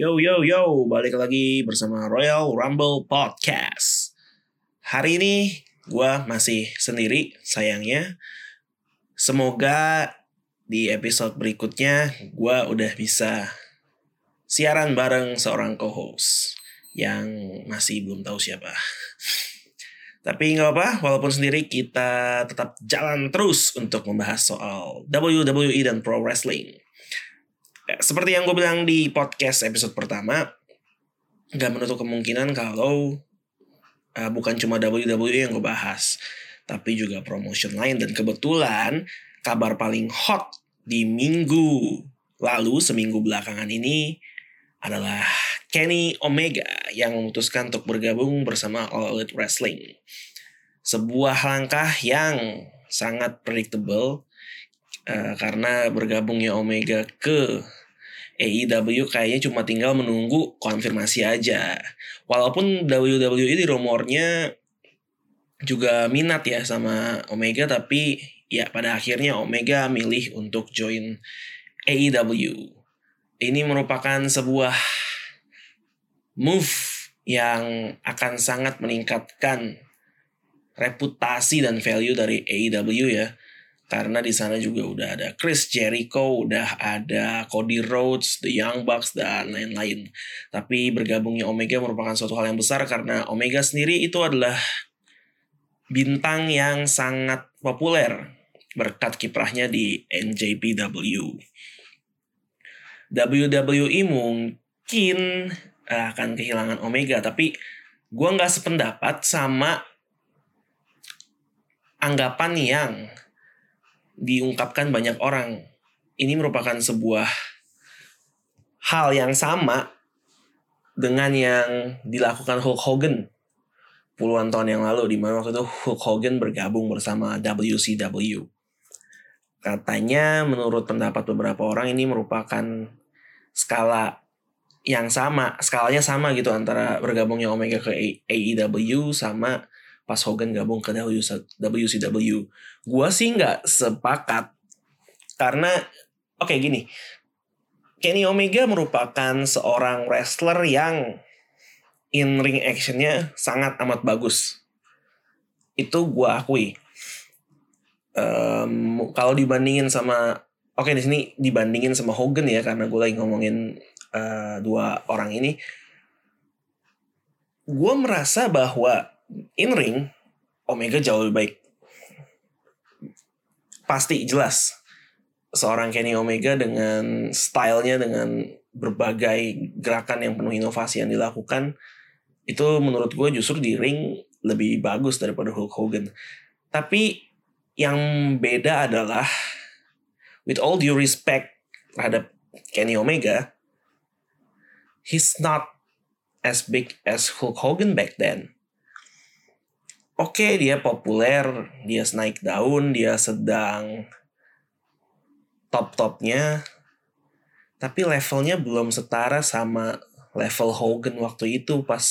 Yo yo yo, balik lagi bersama Royal Rumble Podcast. Hari ini gue masih sendiri, sayangnya. Semoga di episode berikutnya gue udah bisa siaran bareng seorang co-host yang masih belum tahu siapa. Tapi nggak apa, walaupun sendiri kita tetap jalan terus untuk membahas soal WWE dan Pro Wrestling seperti yang gue bilang di podcast episode pertama, nggak menutup kemungkinan kalau uh, bukan cuma WWE yang gue bahas, tapi juga promotion lain. Dan kebetulan kabar paling hot di minggu lalu, seminggu belakangan ini adalah Kenny Omega yang memutuskan untuk bergabung bersama All Elite Wrestling. Sebuah langkah yang sangat predictable uh, karena bergabungnya Omega ke AEW kayaknya cuma tinggal menunggu konfirmasi aja. Walaupun WWE di rumornya juga minat ya sama Omega tapi ya pada akhirnya Omega milih untuk join AEW. Ini merupakan sebuah move yang akan sangat meningkatkan reputasi dan value dari AEW ya karena di sana juga udah ada Chris Jericho, udah ada Cody Rhodes, The Young Bucks dan lain-lain. Tapi bergabungnya Omega merupakan suatu hal yang besar karena Omega sendiri itu adalah bintang yang sangat populer berkat kiprahnya di NJPW. WWE mungkin akan kehilangan Omega, tapi gue nggak sependapat sama anggapan yang diungkapkan banyak orang. Ini merupakan sebuah hal yang sama dengan yang dilakukan Hulk Hogan puluhan tahun yang lalu di mana waktu itu Hulk Hogan bergabung bersama WCW. Katanya menurut pendapat beberapa orang ini merupakan skala yang sama, skalanya sama gitu antara bergabungnya Omega ke AEW sama pas Hogan gabung ke WCW. Gua sih nggak sepakat karena oke okay, gini. Kenny Omega merupakan seorang wrestler yang in ring actionnya sangat amat bagus. Itu gua akui. Um, kalau dibandingin sama oke okay, di sini dibandingin sama Hogan ya karena gue lagi ngomongin uh, dua orang ini gue merasa bahwa in ring Omega jauh lebih baik. Pasti jelas seorang Kenny Omega dengan stylenya dengan berbagai gerakan yang penuh inovasi yang dilakukan itu menurut gue justru di ring lebih bagus daripada Hulk Hogan. Tapi yang beda adalah with all due respect terhadap Kenny Omega, he's not as big as Hulk Hogan back then oke okay, dia populer, dia naik daun, dia sedang top-topnya, tapi levelnya belum setara sama level Hogan waktu itu pas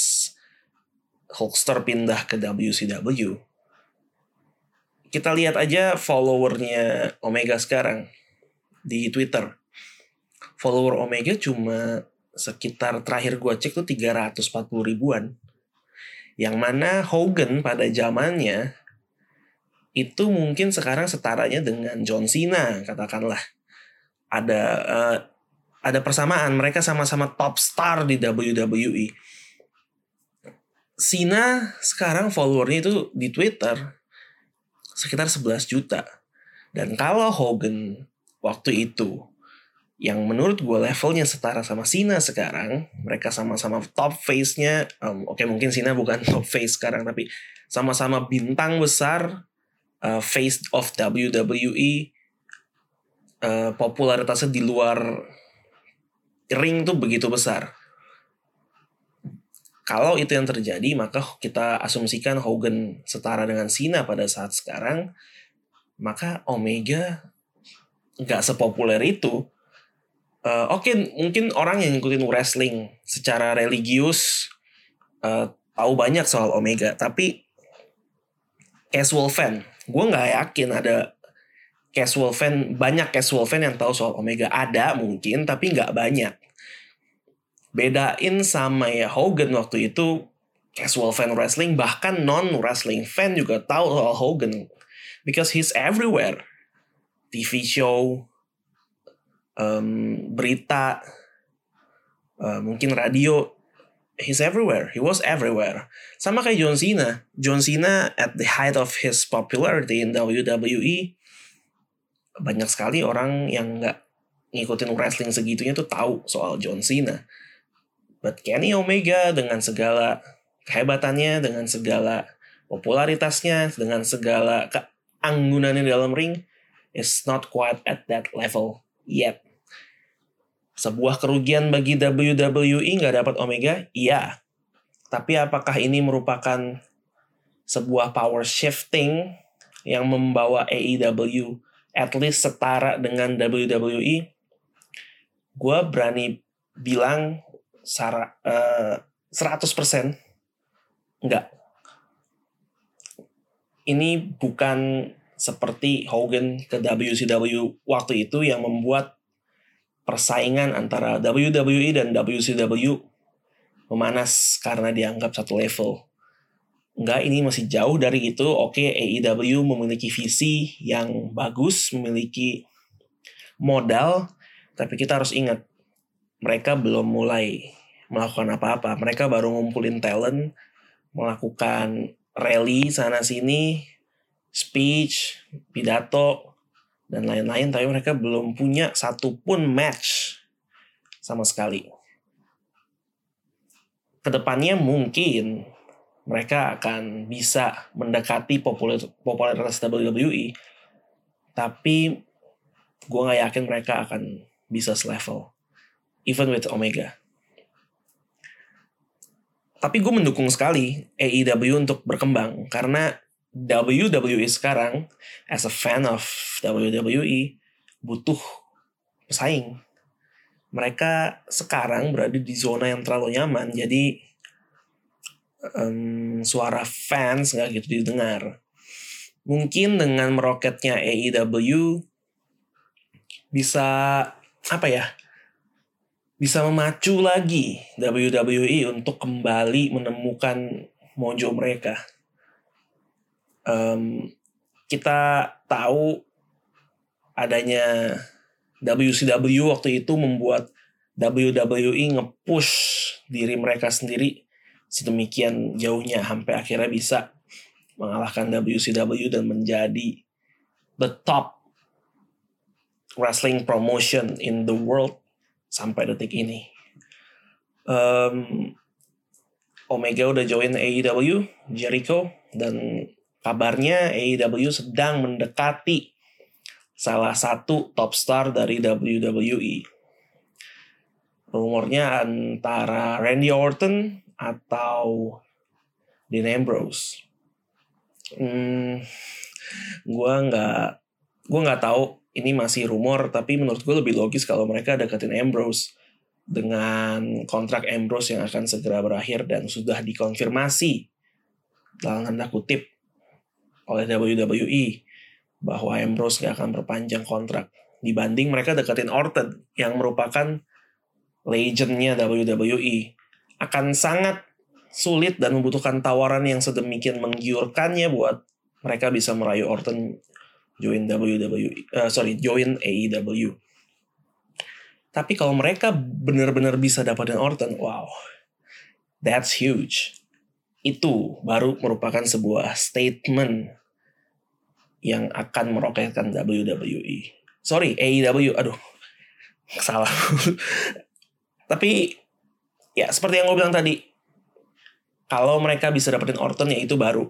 Hulkster pindah ke WCW. Kita lihat aja followernya Omega sekarang di Twitter. Follower Omega cuma sekitar terakhir gue cek tuh 340 ribuan. Yang mana Hogan pada zamannya itu mungkin sekarang setaranya dengan John Cena katakanlah. Ada uh, ada persamaan mereka sama-sama top star di WWE. Cena sekarang followernya itu di Twitter sekitar 11 juta. Dan kalau Hogan waktu itu yang menurut gue levelnya setara sama Sina sekarang mereka sama-sama top face-nya um, oke okay, mungkin Sina bukan top face sekarang tapi sama-sama bintang besar uh, face of WWE uh, popularitasnya di luar ring tuh begitu besar. Kalau itu yang terjadi maka kita asumsikan Hogan setara dengan Sina pada saat sekarang maka Omega nggak sepopuler itu uh, oke okay, mungkin orang yang ngikutin wrestling secara religius uh, tahu banyak soal Omega tapi casual fan gue nggak yakin ada casual fan banyak casual fan yang tahu soal Omega. Ada mungkin tapi nggak banyak. Bedain sama ya Hogan waktu itu casual fan wrestling bahkan non wrestling fan juga tahu soal Hogan. Because he's everywhere. TV show um, berita uh, mungkin radio he's everywhere he was everywhere. Sama kayak John Cena. John Cena at the height of his popularity in WWE banyak sekali orang yang nggak ngikutin wrestling segitunya tuh tahu soal John Cena. But Kenny Omega dengan segala kehebatannya dengan segala popularitasnya dengan segala keanggunannya dalam ring is not quite at that level yet sebuah kerugian bagi WWE nggak dapat Omega? Iya. Tapi apakah ini merupakan sebuah power shifting yang membawa AEW at least setara dengan WWE? Gue berani bilang uh, 100% enggak. Ini bukan seperti Hogan ke WCW waktu itu yang membuat persaingan antara WWE dan WCW memanas karena dianggap satu level. Enggak, ini masih jauh dari itu. Oke, AEW memiliki visi yang bagus, memiliki modal, tapi kita harus ingat, mereka belum mulai melakukan apa-apa. Mereka baru ngumpulin talent, melakukan rally sana-sini, speech, pidato, dan lain-lain tapi mereka belum punya satupun match sama sekali. Ke depannya mungkin mereka akan bisa mendekati popularitas WWE, tapi gue nggak yakin mereka akan bisa selevel, even with Omega. Tapi gue mendukung sekali AEW untuk berkembang karena WWE sekarang as a fan of WWE butuh pesaing. Mereka sekarang berada di zona yang terlalu nyaman, jadi um, suara fans nggak gitu didengar. Mungkin dengan meroketnya AEW bisa apa ya? Bisa memacu lagi WWE untuk kembali menemukan mojo mereka um, kita tahu adanya WCW waktu itu membuat WWE nge-push diri mereka sendiri sedemikian jauhnya sampai akhirnya bisa mengalahkan WCW dan menjadi the top wrestling promotion in the world sampai detik ini. Um, Omega udah join AEW, Jericho, dan Kabarnya AEW sedang mendekati salah satu top star dari WWE. Rumornya antara Randy Orton atau Dean Ambrose. Hmm, gue nggak gue nggak tahu ini masih rumor tapi menurut gue lebih logis kalau mereka deketin Ambrose dengan kontrak Ambrose yang akan segera berakhir dan sudah dikonfirmasi dalam tanda kutip oleh WWE bahwa Ambrose gak akan perpanjang kontrak. Dibanding mereka deketin Orton yang merupakan legendnya WWE akan sangat sulit dan membutuhkan tawaran yang sedemikian menggiurkannya buat mereka bisa merayu Orton join WWE uh, sorry join AEW tapi kalau mereka benar-benar bisa dapetin Orton wow that's huge. Itu baru merupakan sebuah statement yang akan meroketkan WWE. Sorry, AEW, aduh, salah. Tapi ya seperti yang gue bilang tadi, kalau mereka bisa dapetin Orton ya itu baru.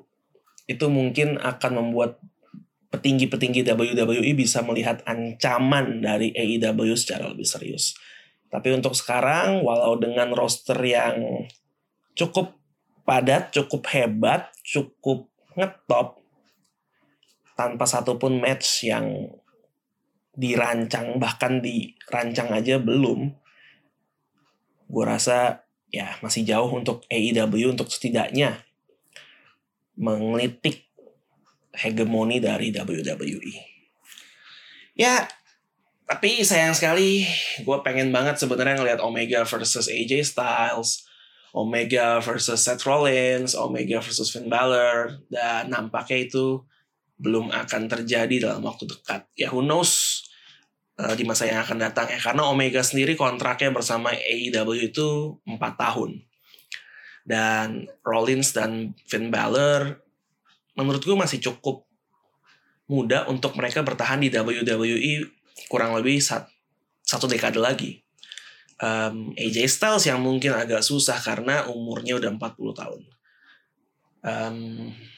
Itu mungkin akan membuat petinggi-petinggi WWE bisa melihat ancaman dari AEW secara lebih serius. Tapi untuk sekarang, walau dengan roster yang cukup padat, cukup hebat, cukup ngetop, tanpa satupun match yang dirancang bahkan dirancang aja belum gue rasa ya masih jauh untuk AEW untuk setidaknya menglitik hegemoni dari WWE ya tapi sayang sekali gue pengen banget sebenarnya ngelihat Omega versus AJ Styles, Omega versus Seth Rollins, Omega versus Finn Balor dan nampaknya itu belum akan terjadi dalam waktu dekat. Ya who knows uh, di masa yang akan datang ya karena Omega sendiri kontraknya bersama AEW itu 4 tahun. Dan Rollins dan Finn Balor menurut gue masih cukup muda untuk mereka bertahan di WWE kurang lebih sat, satu dekade lagi. Um, AJ Styles yang mungkin agak susah karena umurnya udah 40 tahun. Um,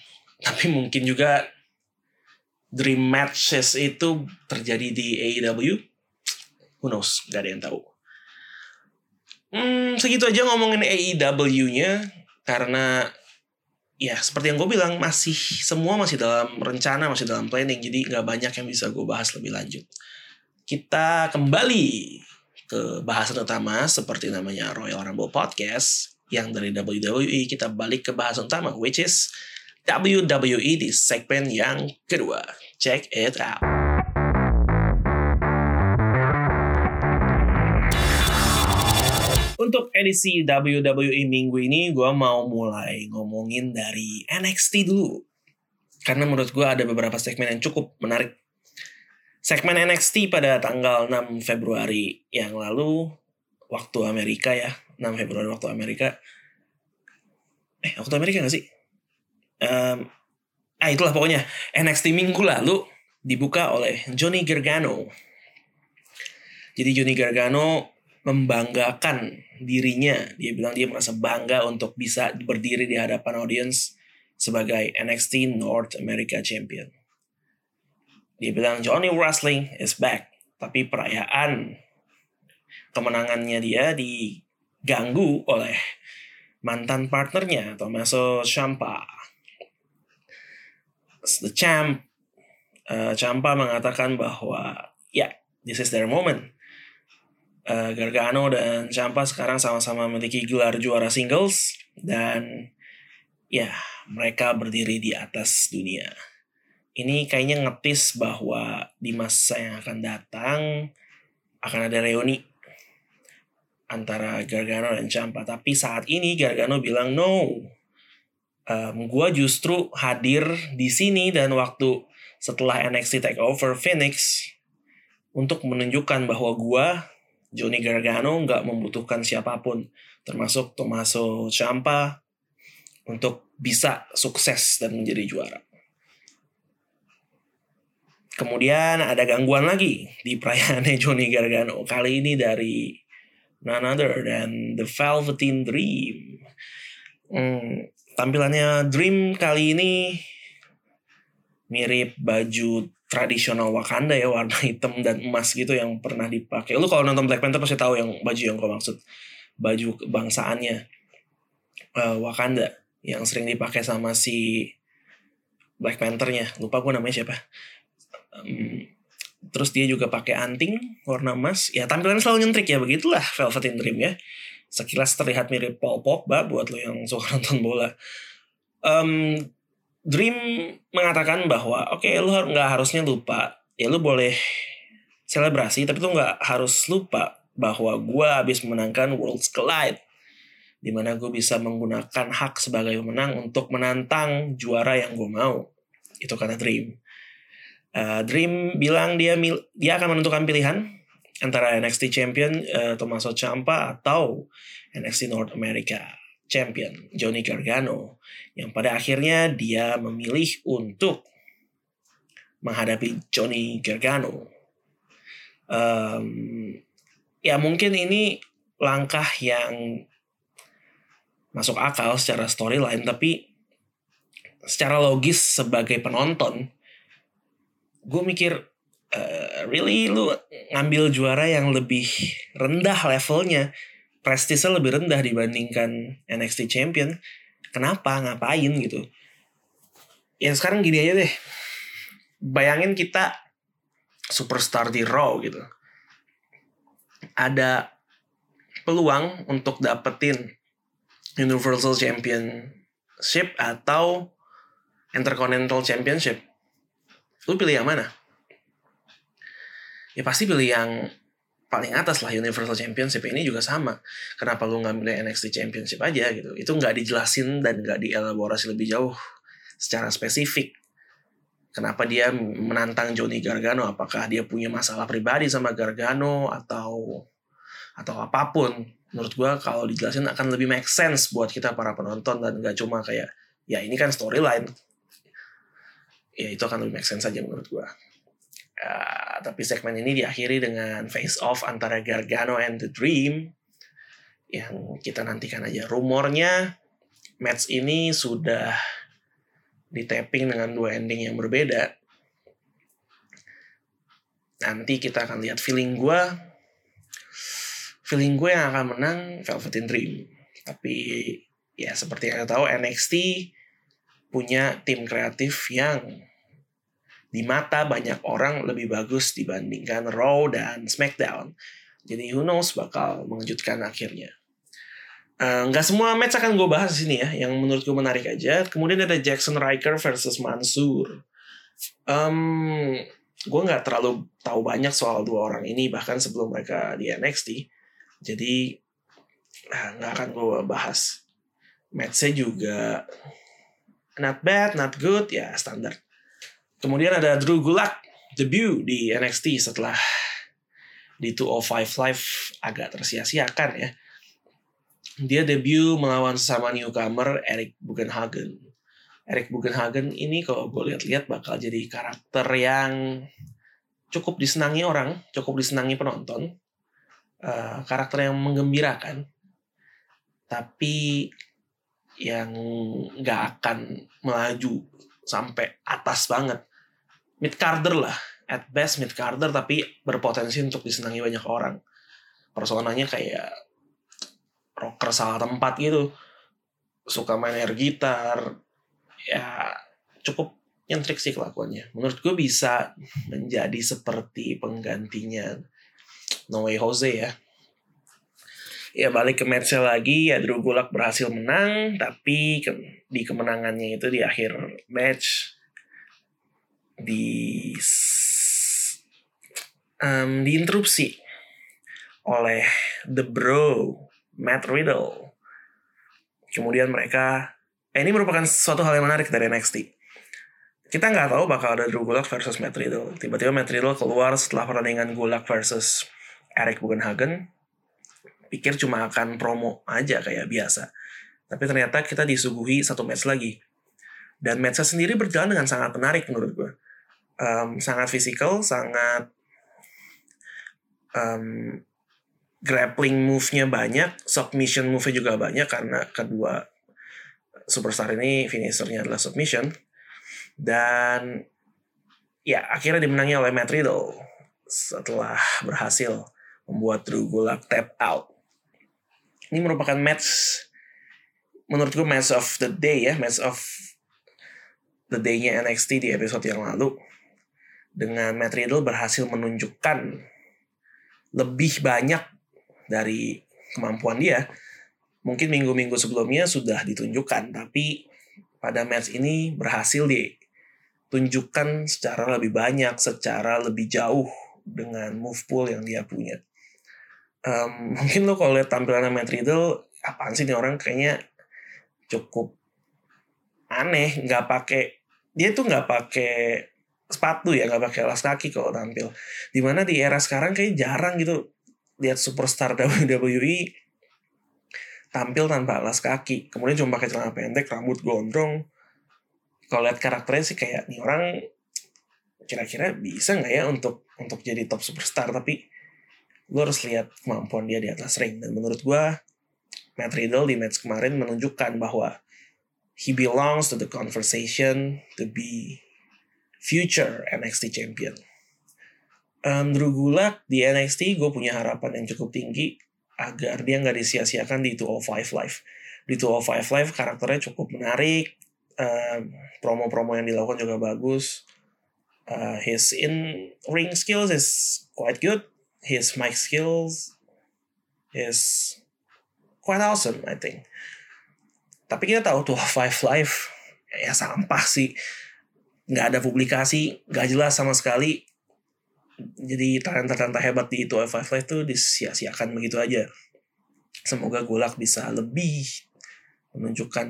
tapi mungkin juga dream matches itu terjadi di AEW. Who knows? Gak ada yang tahu. Hmm, segitu aja ngomongin AEW-nya karena ya seperti yang gue bilang masih semua masih dalam rencana masih dalam planning jadi nggak banyak yang bisa gue bahas lebih lanjut kita kembali ke bahasan utama seperti namanya Royal Rumble Podcast yang dari WWE kita balik ke bahasan utama which is WWE di segmen yang kedua. Check it out. Untuk edisi WWE minggu ini gue mau mulai ngomongin dari NXT dulu. Karena menurut gue ada beberapa segmen yang cukup menarik segmen NXT pada tanggal 6 Februari yang lalu waktu Amerika ya 6 Februari waktu Amerika eh waktu Amerika gak sih um, ah itulah pokoknya NXT minggu lalu dibuka oleh Johnny Gargano jadi Johnny Gargano membanggakan dirinya dia bilang dia merasa bangga untuk bisa berdiri di hadapan audiens sebagai NXT North America Champion dia bilang Johnny Wrestling is back. Tapi perayaan kemenangannya dia diganggu oleh mantan partnernya Tommaso Ciampa. The Champ uh, Ciampa mengatakan bahwa ya yeah, this is their moment. Uh, Gargano dan Ciampa sekarang sama-sama memiliki gelar juara singles dan ya yeah, mereka berdiri di atas dunia ini kayaknya ngetis bahwa di masa yang akan datang akan ada reuni antara Gargano dan Ciampa. Tapi saat ini Gargano bilang no. Um, gue justru hadir di sini dan waktu setelah NXT Takeover Phoenix untuk menunjukkan bahwa gue Johnny Gargano nggak membutuhkan siapa pun termasuk Tommaso Ciampa untuk bisa sukses dan menjadi juara. Kemudian ada gangguan lagi di perayaannya Johnny Gargano. Kali ini dari none other than The Velveteen Dream. Hmm, tampilannya Dream kali ini mirip baju tradisional Wakanda ya warna hitam dan emas gitu yang pernah dipakai. Lu kalau nonton Black Panther pasti tahu yang baju yang gue maksud. Baju kebangsaannya uh, Wakanda yang sering dipakai sama si Black Panthernya. Lupa gue namanya siapa um, terus dia juga pakai anting warna emas ya tampilannya selalu nyentrik ya begitulah Velvet in Dream ya sekilas terlihat mirip Paul Pogba buat lo yang suka nonton bola. Um, Dream mengatakan bahwa oke okay, lo nggak harusnya lupa. Ya lo boleh selebrasi tapi lo nggak harus lupa bahwa gue habis memenangkan Worlds Collide di mana gue bisa menggunakan hak sebagai pemenang untuk menantang juara yang gue mau. Itu kata Dream. Uh, Dream bilang dia dia akan menentukan pilihan antara NXT Champion uh, Tommaso Ciampa atau NXT North America Champion Johnny Gargano yang pada akhirnya dia memilih untuk menghadapi Johnny Gargano. Um, ya mungkin ini langkah yang masuk akal secara storyline tapi secara logis sebagai penonton gue mikir uh, really lu ngambil juara yang lebih rendah levelnya prestisnya lebih rendah dibandingkan NXT Champion. Kenapa? Ngapain gitu? Ya sekarang gini aja deh. Bayangin kita superstar di Raw gitu. Ada peluang untuk dapetin Universal Championship atau Intercontinental Championship. Lu pilih yang mana ya pasti pilih yang paling atas lah Universal Championship ini juga sama. Kenapa lu nggak milih NXT Championship aja gitu? Itu nggak dijelasin dan nggak dielaborasi lebih jauh secara spesifik. Kenapa dia menantang Johnny Gargano? Apakah dia punya masalah pribadi sama Gargano atau atau apa pun? Menurut gua kalau dijelasin akan lebih make sense buat kita para penonton dan nggak cuma kayak ya ini kan storyline. Ya itu akan lebih make sense aja menurut gua. Uh, tapi segmen ini diakhiri dengan face off antara Gargano and The Dream yang kita nantikan aja. Rumornya match ini sudah di tapping dengan dua ending yang berbeda. Nanti kita akan lihat feeling gue. Feeling gue yang akan menang Velveteen Dream. Tapi ya seperti yang kita tahu NXT punya tim kreatif yang di mata banyak orang lebih bagus dibandingkan Raw dan SmackDown. Jadi who knows bakal mengejutkan akhirnya. Eh, nggak uh, semua match akan gue bahas di sini ya, yang menurut gue menarik aja. Kemudian ada Jackson Riker versus Mansur. Um, gue nggak terlalu tahu banyak soal dua orang ini bahkan sebelum mereka di NXT. Jadi nggak akan gue bahas. Matchnya juga not bad, not good, ya standar. Kemudian ada Drew Gulak debut di NXT setelah di 205 Live agak tersia-siakan ya. Dia debut melawan sesama newcomer Eric Bugenhagen. Eric Bugenhagen ini kalau gue lihat-lihat bakal jadi karakter yang cukup disenangi orang, cukup disenangi penonton. Uh, karakter yang menggembirakan. Tapi yang nggak akan melaju sampai atas banget mid carder lah. At best mid carder tapi berpotensi untuk disenangi banyak orang. Personanya kayak rocker salah tempat gitu. Suka main air gitar. Ya cukup nyentrik sih kelakuannya. Menurut gue bisa menjadi seperti penggantinya No Jose ya. Ya balik ke match lagi. Ya Drew Gulak berhasil menang tapi di kemenangannya itu di akhir match di um, diinterupsi oleh The Bro Matt Riddle. Kemudian mereka eh, ini merupakan suatu hal yang menarik dari NXT. Kita nggak tahu bakal ada Drew Gulak versus Matt Riddle. Tiba-tiba Matt Riddle keluar setelah pertandingan Gulak versus Eric Bugenhagen. Pikir cuma akan promo aja kayak biasa. Tapi ternyata kita disuguhi satu match lagi. Dan matchnya sendiri berjalan dengan sangat menarik menurut gue um, sangat fisikal, sangat um, grappling move-nya banyak, submission move-nya juga banyak karena kedua superstar ini finishernya adalah submission. Dan ya akhirnya dimenangi oleh Matt Riddle setelah berhasil membuat Drew Gulak tap out. Ini merupakan match menurut gue match of the day ya, match of the day-nya NXT di episode yang lalu dengan Matt Riddle berhasil menunjukkan lebih banyak dari kemampuan dia. Mungkin minggu-minggu sebelumnya sudah ditunjukkan, tapi pada match ini berhasil ditunjukkan secara lebih banyak, secara lebih jauh dengan move pool yang dia punya. Um, mungkin lo kalau lihat tampilan Matt Riddle, apaan sih nih orang kayaknya cukup aneh, nggak pakai dia tuh nggak pakai sepatu ya nggak pakai alas kaki kalau tampil. Di mana di era sekarang kayak jarang gitu lihat superstar WWE tampil tanpa alas kaki. Kemudian cuma pakai celana pendek rambut gondrong. Kalau lihat karakternya sih kayak nih orang kira-kira bisa nggak ya untuk untuk jadi top superstar? Tapi lo harus lihat kemampuan dia di atas ring. Dan menurut gue Matt Riddle di match kemarin menunjukkan bahwa he belongs to the conversation to be future NXT champion. Um, Drew Gulak di NXT gue punya harapan yang cukup tinggi agar dia nggak disia-siakan di 205 Live. Di 205 Live karakternya cukup menarik, um, promo-promo yang dilakukan juga bagus. Uh, his in ring skills is quite good. His mic skills is quite awesome, I think. Tapi kita tahu 205 Live ya sampah sih nggak ada publikasi nggak jelas sama sekali jadi talenta-talenta hebat di itu F5 Live itu disia-siakan begitu aja. Semoga Gulak bisa lebih menunjukkan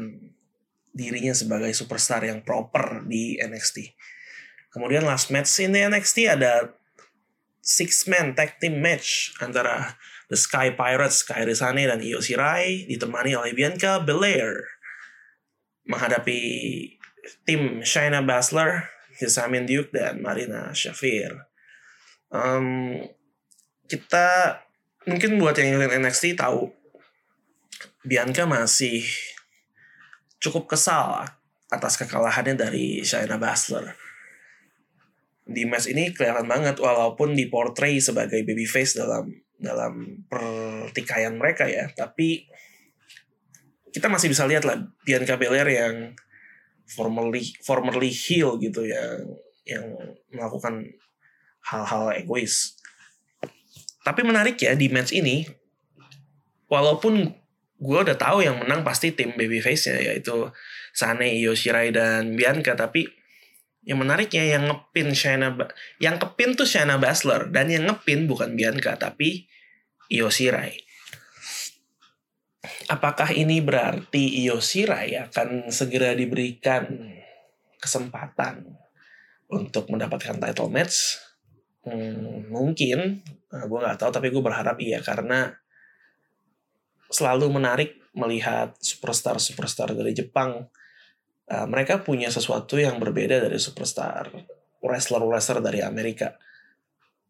dirinya sebagai superstar yang proper di NXT. Kemudian last match ini NXT ada six man tag team match antara The Sky Pirates, Kairi Sane dan Io Shirai ditemani oleh Bianca Belair menghadapi tim Shayna Baszler, Hisamin Duke dan Marina Shafir. Um, kita mungkin buat yang ngikutin NXT tahu Bianca masih cukup kesal atas kekalahannya dari Shayna Baszler. Di match ini kelihatan banget walaupun diportray sebagai babyface dalam dalam pertikaian mereka ya, tapi kita masih bisa lihat lah Bianca Belair yang formerly formerly heel gitu yang yang melakukan hal-hal egois. Tapi menarik ya di match ini, walaupun gue udah tahu yang menang pasti tim babyface-nya yaitu Sane, Io Shirai dan Bianca, tapi yang menariknya yang ngepin Shayna yang kepin tuh Shayna Baszler dan yang ngepin bukan Bianca tapi Io Shirai. Apakah ini berarti Io Shirai akan segera diberikan kesempatan untuk mendapatkan title match? Hmm, mungkin, nah, gue nggak tahu tapi gue berharap iya karena selalu menarik melihat superstar superstar dari Jepang. Uh, mereka punya sesuatu yang berbeda dari superstar wrestler wrestler dari Amerika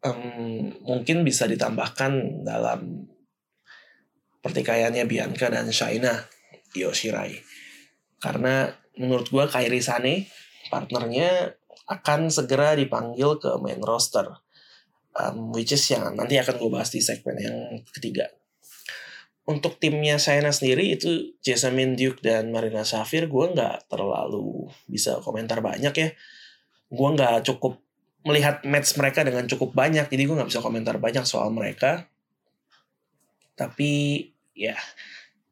um, mungkin bisa ditambahkan dalam pertikaiannya Bianca dan Shaina Yoshirai. Karena menurut gue Kairi Sane partnernya akan segera dipanggil ke main roster. Um, which is yang nanti akan gue bahas di segmen yang ketiga. Untuk timnya Shaina sendiri itu Jessamine Duke dan Marina Safir gue nggak terlalu bisa komentar banyak ya. Gue nggak cukup melihat match mereka dengan cukup banyak jadi gue nggak bisa komentar banyak soal mereka tapi ya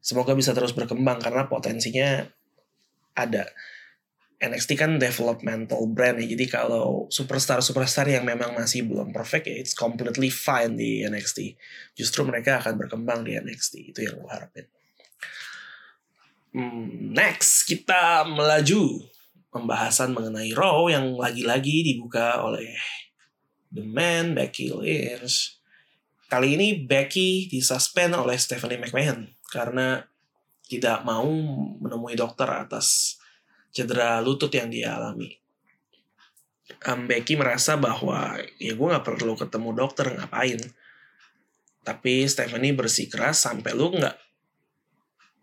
semoga bisa terus berkembang karena potensinya ada. NXT kan developmental brand ya jadi kalau superstar superstar yang memang masih belum perfect ya it's completely fine di NXT justru mereka akan berkembang di NXT itu yang gue harapin. Hmm, next kita melaju pembahasan mengenai Raw yang lagi-lagi dibuka oleh The Man, Becky Lynch. Kali ini Becky disuspend oleh Stephanie McMahon karena tidak mau menemui dokter atas cedera lutut yang dia alami. Um, Becky merasa bahwa ya gue nggak perlu ketemu dokter ngapain. Tapi Stephanie bersikeras sampai lu nggak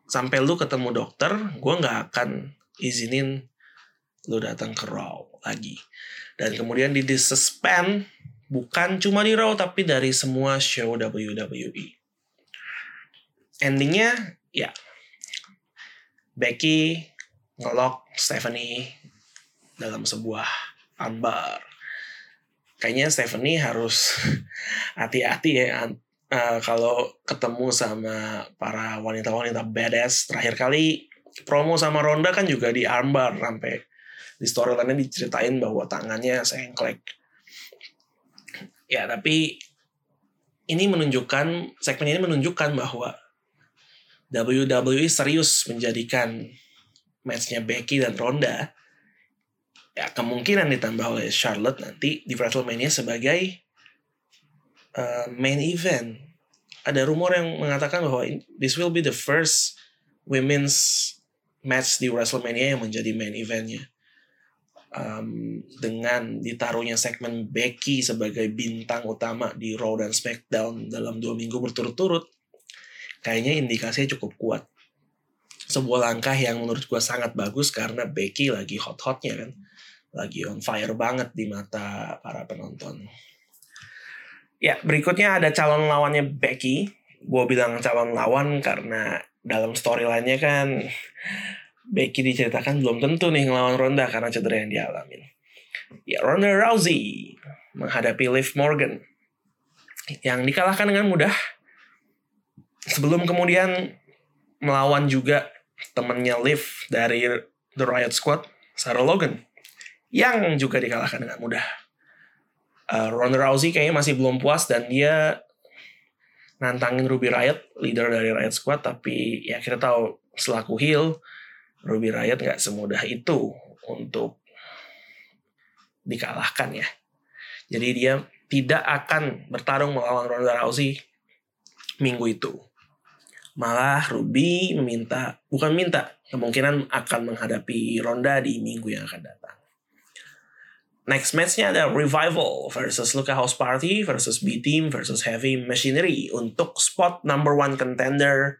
sampai lu ketemu dokter, gue nggak akan izinin lu datang ke Raw lagi. Dan kemudian di disuspend bukan cuma di Raw tapi dari semua show WWE. Endingnya ya Becky ngelok Stephanie dalam sebuah armbar. Kayaknya Stephanie harus hati-hati ya uh, kalau ketemu sama para wanita-wanita badass. Terakhir kali promo sama Ronda kan juga di armbar sampai di storyline-nya diceritain bahwa tangannya sengklek. Ya, tapi ini menunjukkan segmen ini menunjukkan bahwa WWE serius menjadikan matchnya Becky dan Ronda ya kemungkinan ditambah oleh Charlotte nanti di WrestleMania sebagai uh, main event. Ada rumor yang mengatakan bahwa this will be the first women's match di WrestleMania yang menjadi main eventnya um, dengan ditaruhnya segmen Becky sebagai bintang utama di Raw dan SmackDown dalam dua minggu berturut-turut, kayaknya indikasinya cukup kuat. Sebuah langkah yang menurut gue sangat bagus karena Becky lagi hot-hotnya kan. Lagi on fire banget di mata para penonton. Ya, berikutnya ada calon lawannya Becky. Gue bilang calon lawan karena dalam storyline-nya kan Becky diceritakan belum tentu nih ngelawan Ronda karena cedera yang dialami. Ya, Ronda Rousey menghadapi Liv Morgan yang dikalahkan dengan mudah. Sebelum kemudian melawan juga temannya Liv dari The Riot Squad, Sarah Logan, yang juga dikalahkan dengan mudah. Uh, Ronda Rousey kayaknya masih belum puas dan dia nantangin Ruby Riot, leader dari Riot Squad, tapi ya kita tahu selaku heel, Ruby Riot nggak semudah itu untuk dikalahkan ya. Jadi dia tidak akan bertarung melawan Ronda Rousey minggu itu. Malah Ruby meminta, bukan minta, kemungkinan akan menghadapi Ronda di minggu yang akan datang. Next matchnya ada Revival versus Luka House Party versus B-Team versus Heavy Machinery untuk spot number one contender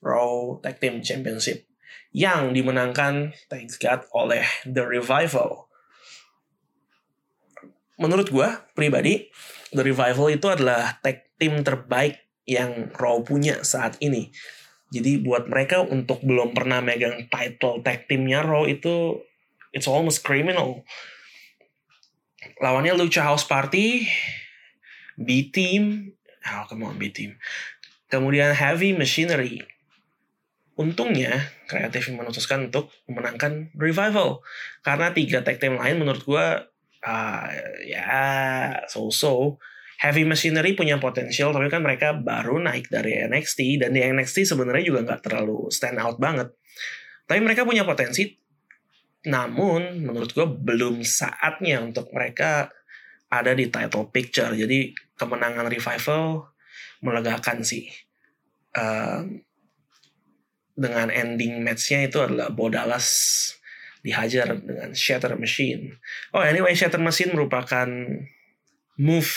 Raw Tag Team Championship yang dimenangkan thanks God oleh The Revival. Menurut gue pribadi, The Revival itu adalah tag team terbaik yang Raw punya saat ini. Jadi buat mereka untuk belum pernah megang title tag teamnya Raw itu it's almost criminal lawannya Lucha House Party, B Team, oh come on B Team. Kemudian Heavy Machinery. Untungnya kreatif memutuskan untuk memenangkan Revival karena tiga tag team lain menurut gue uh, ya so-so. Heavy Machinery punya potensial tapi kan mereka baru naik dari NXT dan di NXT sebenarnya juga nggak terlalu stand out banget. Tapi mereka punya potensi namun menurut gue belum saatnya untuk mereka ada di title picture. Jadi kemenangan revival melegakan sih. Uh, dengan ending matchnya itu adalah Bodalas dihajar dengan Shatter Machine. Oh anyway Shatter Machine merupakan move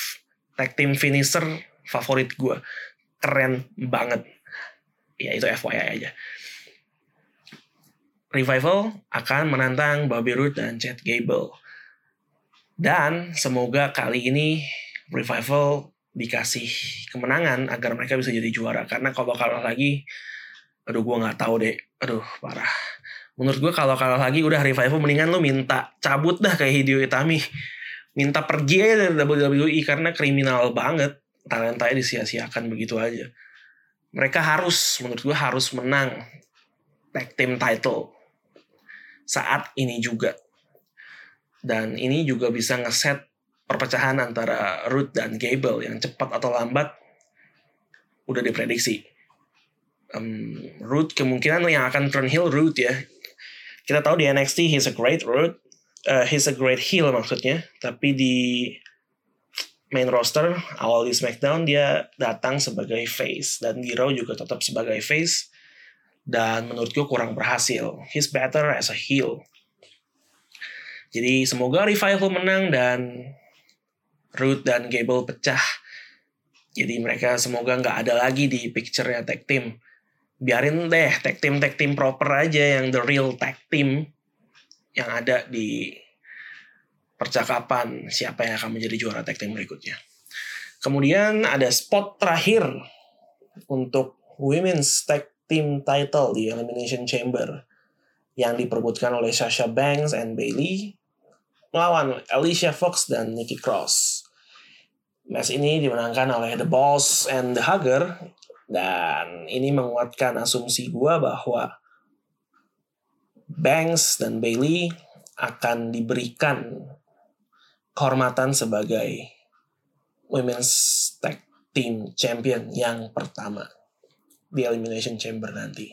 tag team finisher favorit gue. Keren banget. Ya itu FYI aja. Revival akan menantang Bobby Roode dan Chad Gable. Dan semoga kali ini Revival dikasih kemenangan agar mereka bisa jadi juara. Karena kalau kalah lagi, aduh gue nggak tahu deh. Aduh parah. Menurut gue kalau kalah lagi udah Revival mendingan lu minta cabut dah kayak Hideo Itami. Minta pergi aja dari WWE karena kriminal banget. Talentanya disia-siakan begitu aja. Mereka harus, menurut gue harus menang tag team title saat ini juga. Dan ini juga bisa ngeset perpecahan antara Root dan Gable yang cepat atau lambat udah diprediksi. Um, Root kemungkinan yang akan turn heel Root ya. Kita tahu di NXT he's a great Root, uh, he's a great heel maksudnya. Tapi di main roster awal di SmackDown dia datang sebagai face dan di juga tetap sebagai face dan menurut gue kurang berhasil. He's better as a heel. Jadi semoga Revival menang dan Root dan Gable pecah. Jadi mereka semoga nggak ada lagi di picture-nya tag team. Biarin deh tag team tag team proper aja yang the real tag team yang ada di percakapan siapa yang akan menjadi juara tag team berikutnya. Kemudian ada spot terakhir untuk women's tag team title di Elimination Chamber yang diperbutkan oleh Sasha Banks and Bailey melawan Alicia Fox dan Nikki Cross. Match ini dimenangkan oleh The Boss and The Hugger dan ini menguatkan asumsi gua bahwa Banks dan Bailey akan diberikan kehormatan sebagai Women's Tag Team Champion yang pertama di Elimination Chamber nanti.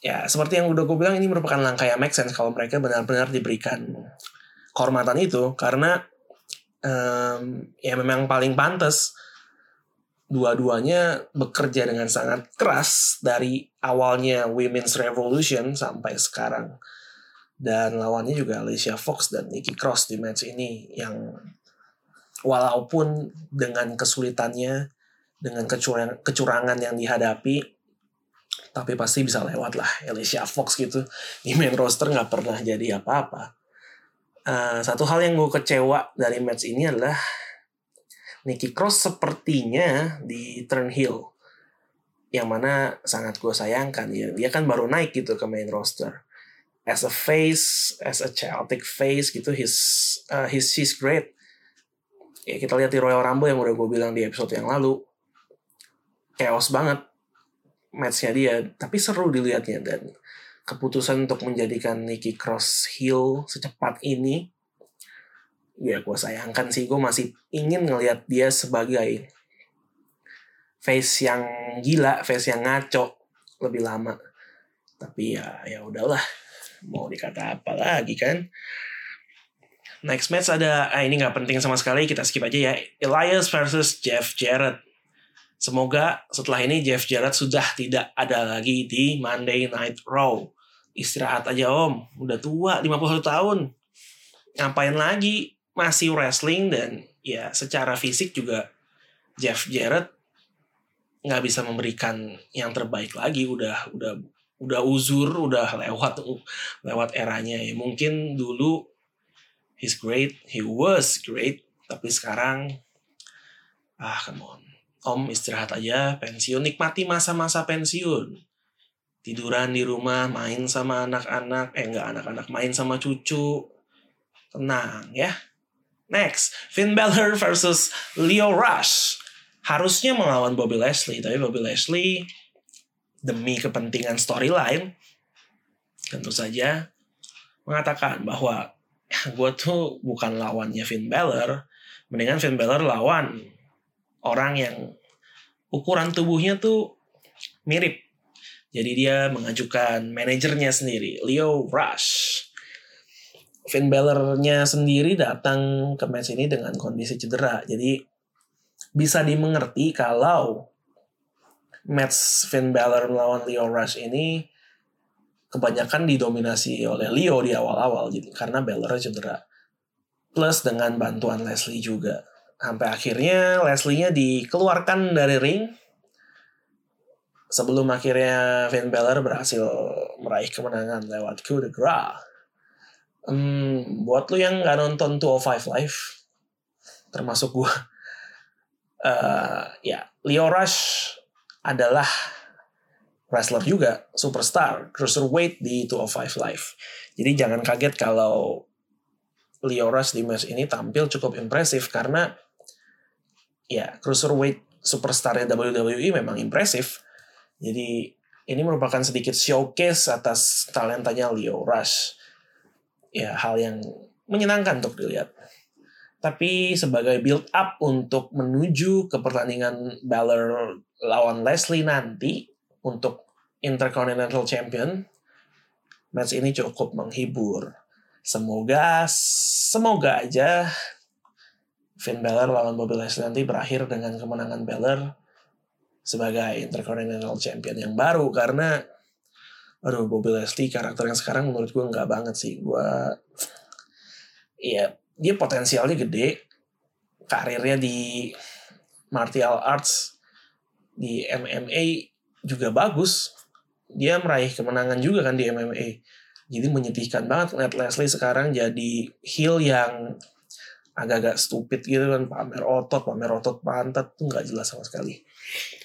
Ya, seperti yang udah gue bilang, ini merupakan langkah yang make sense kalau mereka benar-benar diberikan kehormatan itu, karena um, ya memang paling pantas dua-duanya bekerja dengan sangat keras dari awalnya Women's Revolution sampai sekarang. Dan lawannya juga Alicia Fox dan Nikki Cross di match ini yang walaupun dengan kesulitannya dengan kecurangan, kecurangan yang dihadapi tapi pasti bisa lewat lah Alicia Fox gitu di main roster nggak pernah jadi apa-apa uh, satu hal yang gue kecewa dari match ini adalah Nikki Cross sepertinya di turn heel yang mana sangat gue sayangkan. Ya dia kan baru naik gitu ke main roster. As a face as a chaotic face gitu his uh, his she's great. Ya kita lihat di Royal Rumble yang udah gue bilang di episode yang lalu. Chaos banget matchnya dia tapi seru dilihatnya. Dan keputusan untuk menjadikan Nikki Cross heel secepat ini ya gue sayangkan sih. Gue masih ingin ngelihat dia sebagai face yang gila face yang ngaco lebih lama. Tapi ya ya udahlah. Mau dikata apa lagi kan? Next match ada ah ini nggak penting sama sekali. Kita skip aja ya. Elias versus Jeff Jarrett. Semoga setelah ini Jeff Jarrett sudah tidak ada lagi di Monday Night Raw. Istirahat aja om. Udah tua 51 tahun. Ngapain lagi masih wrestling dan ya secara fisik juga Jeff Jarrett nggak bisa memberikan yang terbaik lagi. Udah udah udah uzur udah lewat lewat eranya. Ya mungkin dulu he's great he was great tapi sekarang ah come on. Om istirahat aja pensiun. Nikmati masa-masa pensiun. Tiduran di rumah main sama anak-anak. Eh enggak anak-anak main sama cucu. Tenang ya next Finn Balor versus Leo Rush. Harusnya melawan Bobby Leslie tapi Bobby Leslie demi kepentingan storyline tentu saja mengatakan bahwa gue tuh bukan lawannya Finn Balor. Mendingan Finn Balor lawan orang yang ukuran tubuhnya tuh mirip. Jadi dia mengajukan manajernya sendiri Leo Rush Finn Balor-nya sendiri datang ke match ini dengan kondisi cedera jadi bisa dimengerti kalau match Finn Balor melawan Leo Rush ini kebanyakan didominasi oleh Leo di awal-awal jadi karena Balor cedera. Plus dengan bantuan Leslie juga. Sampai akhirnya Leslie-nya dikeluarkan dari ring sebelum akhirnya Finn Balor berhasil meraih kemenangan lewat coup de grace. Hmm, buat lu yang nggak nonton 205 Live, termasuk gue, uh, ya Leo Rush adalah wrestler juga, superstar, cruiserweight di 205 Live. Jadi jangan kaget kalau Leo Rush di match ini tampil cukup impresif karena ya cruiserweight superstarnya WWE memang impresif. Jadi ini merupakan sedikit showcase atas talentanya Leo Rush. Ya hal yang menyenangkan untuk dilihat. Tapi sebagai build up untuk menuju ke pertandingan Balor lawan Leslie nanti untuk Intercontinental Champion, match ini cukup menghibur. Semoga, semoga aja Finn Balor lawan Bobby Leslie nanti berakhir dengan kemenangan Balor sebagai Intercontinental Champion yang baru karena aduh Bobby Leslie karakter yang sekarang menurut gue nggak banget sih. Gue ya dia potensialnya gede. Karirnya di martial arts di MMA juga bagus. Dia meraih kemenangan juga kan di MMA jadi menyedihkan banget lihat Leslie sekarang jadi heel yang agak-agak stupid gitu kan. Pamer otot pamer otot pantat tuh nggak jelas sama sekali.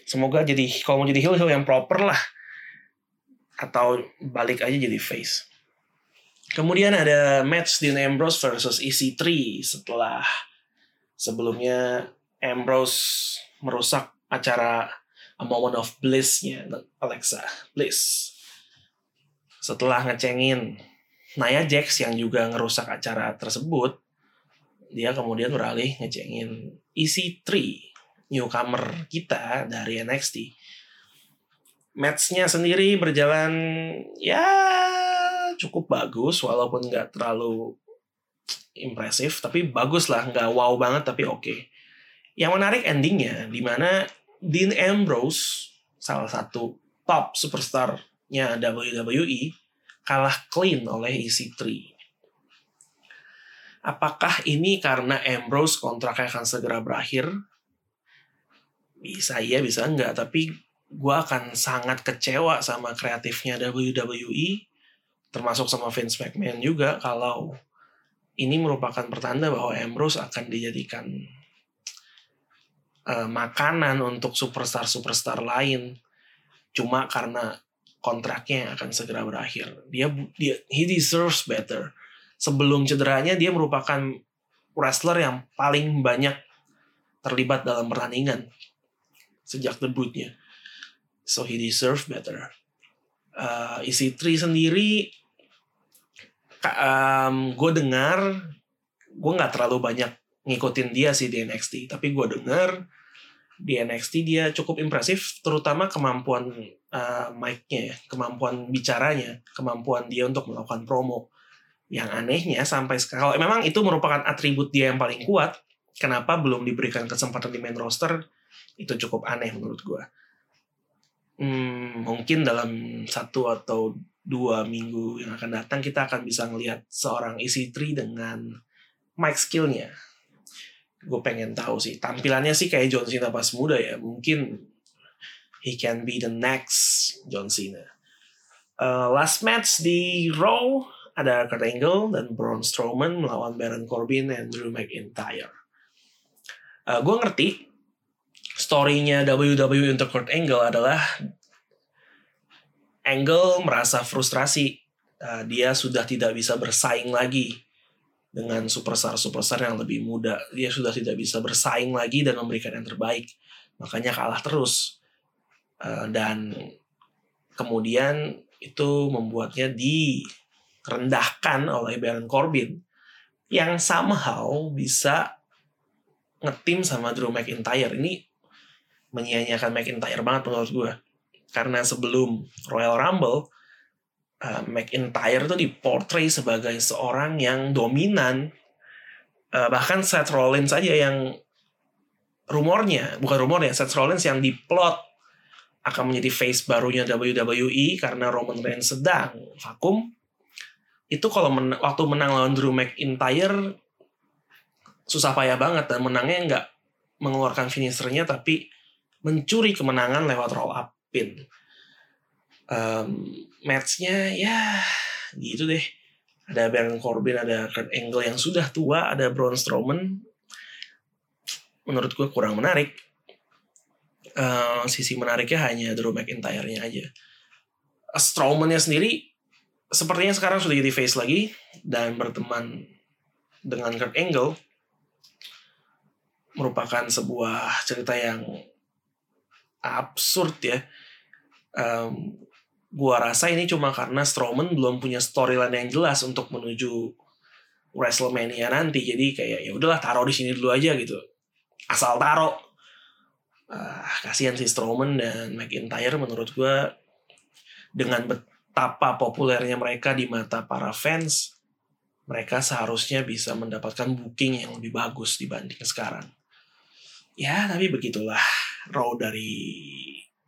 Semoga jadi kalau mau jadi heel heel yang proper lah atau balik aja jadi face Kemudian ada match Dean Ambrose versus EC3 setelah sebelumnya Ambrose merusak acara A Moment of Bliss-nya Alexa Bliss. Setelah ngecengin Nia Jax yang juga ngerusak acara tersebut, dia kemudian beralih ngecengin EC3 newcomer kita dari NXT. Matchnya sendiri berjalan ya cukup bagus walaupun nggak terlalu impresif tapi bagus lah nggak wow banget tapi oke okay. yang menarik endingnya di mana Dean Ambrose salah satu top superstarnya WWE kalah clean oleh EC3 apakah ini karena Ambrose kontraknya akan segera berakhir bisa iya bisa enggak tapi gue akan sangat kecewa sama kreatifnya WWE termasuk sama Vince McMahon juga kalau ini merupakan pertanda bahwa Ambrose akan dijadikan uh, makanan untuk superstar-superstar lain cuma karena kontraknya akan segera berakhir. Dia dia he deserves better. Sebelum cederanya dia merupakan wrestler yang paling banyak terlibat dalam pertandingan sejak debutnya. So he deserves better. Uh, isi 3 sendiri um, gue dengar gue nggak terlalu banyak ngikutin dia sih di NXT tapi gue denger di NXT dia cukup impresif terutama kemampuan uh, mic-nya ya, kemampuan bicaranya kemampuan dia untuk melakukan promo. Yang anehnya sampai sekarang memang itu merupakan atribut dia yang paling kuat kenapa belum diberikan kesempatan di main roster itu cukup aneh menurut gue hmm, mungkin dalam satu atau dua minggu yang akan datang kita akan bisa ngelihat seorang EC3 dengan mic skillnya. Gue pengen tahu sih tampilannya sih kayak John Cena pas muda ya. Mungkin he can be the next John Cena. Uh, last match di Raw ada Kurt Angle dan Braun Strowman melawan Baron Corbin dan Drew McIntyre. Uh, gue ngerti storynya WWE untuk Kurt Angle adalah Angle merasa frustrasi uh, dia sudah tidak bisa bersaing lagi dengan superstar-superstar yang lebih muda. Dia sudah tidak bisa bersaing lagi dan memberikan yang terbaik. Makanya kalah terus. Uh, dan kemudian itu membuatnya direndahkan oleh Baron Corbin yang somehow bisa ngetim sama Drew McIntyre. Ini menyia-nyiakan McIntyre banget menurut gue. Karena sebelum Royal Rumble, uh, McIntyre tuh diportray sebagai seorang yang dominan uh, bahkan Seth Rollins aja yang rumornya bukan rumornya Seth Rollins yang diplot akan menjadi face barunya WWE karena Roman Reigns sedang vakum itu kalau men waktu menang lawan Drew McIntyre susah payah banget dan menangnya nggak mengeluarkan finishernya tapi mencuri kemenangan lewat roll up pin. Um, matchnya ya gitu deh. Ada Baron Corbin ada Kurt Angle yang sudah tua ada Braun Strowman. Menurut gue kurang menarik. Uh, sisi menariknya hanya Drew McIntyre-nya aja. Strowman-nya sendiri sepertinya sekarang sudah jadi face lagi dan berteman dengan Kurt Angle. Merupakan sebuah cerita yang absurd ya um, gua rasa ini cuma karena Strowman belum punya storyline yang jelas untuk menuju WrestleMania nanti. Jadi kayak ya udahlah taruh di sini dulu aja gitu. Asal taruh. Uh, kasihan si Strowman dan McIntyre menurut gua dengan betapa populernya mereka di mata para fans, mereka seharusnya bisa mendapatkan booking yang lebih bagus dibanding sekarang. Ya, tapi begitulah Raw dari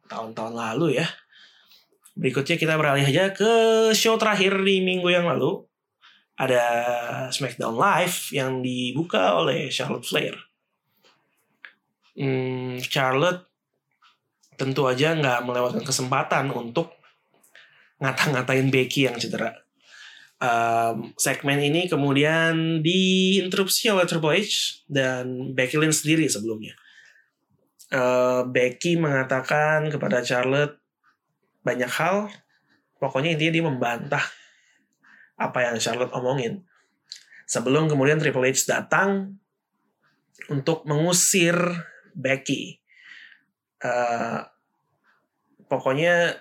tahun-tahun lalu ya. Berikutnya kita beralih aja ke show terakhir di minggu yang lalu. Ada SmackDown Live yang dibuka oleh Charlotte Flair. Hmm, Charlotte tentu aja nggak melewatkan kesempatan untuk ngata-ngatain Becky yang cedera. Um, segmen ini kemudian diinterupsi oleh Triple H dan Becky Lynch sendiri sebelumnya. Uh, Becky mengatakan kepada Charlotte banyak hal. Pokoknya intinya dia membantah apa yang Charlotte omongin. Sebelum kemudian Triple H datang untuk mengusir Becky. Uh, pokoknya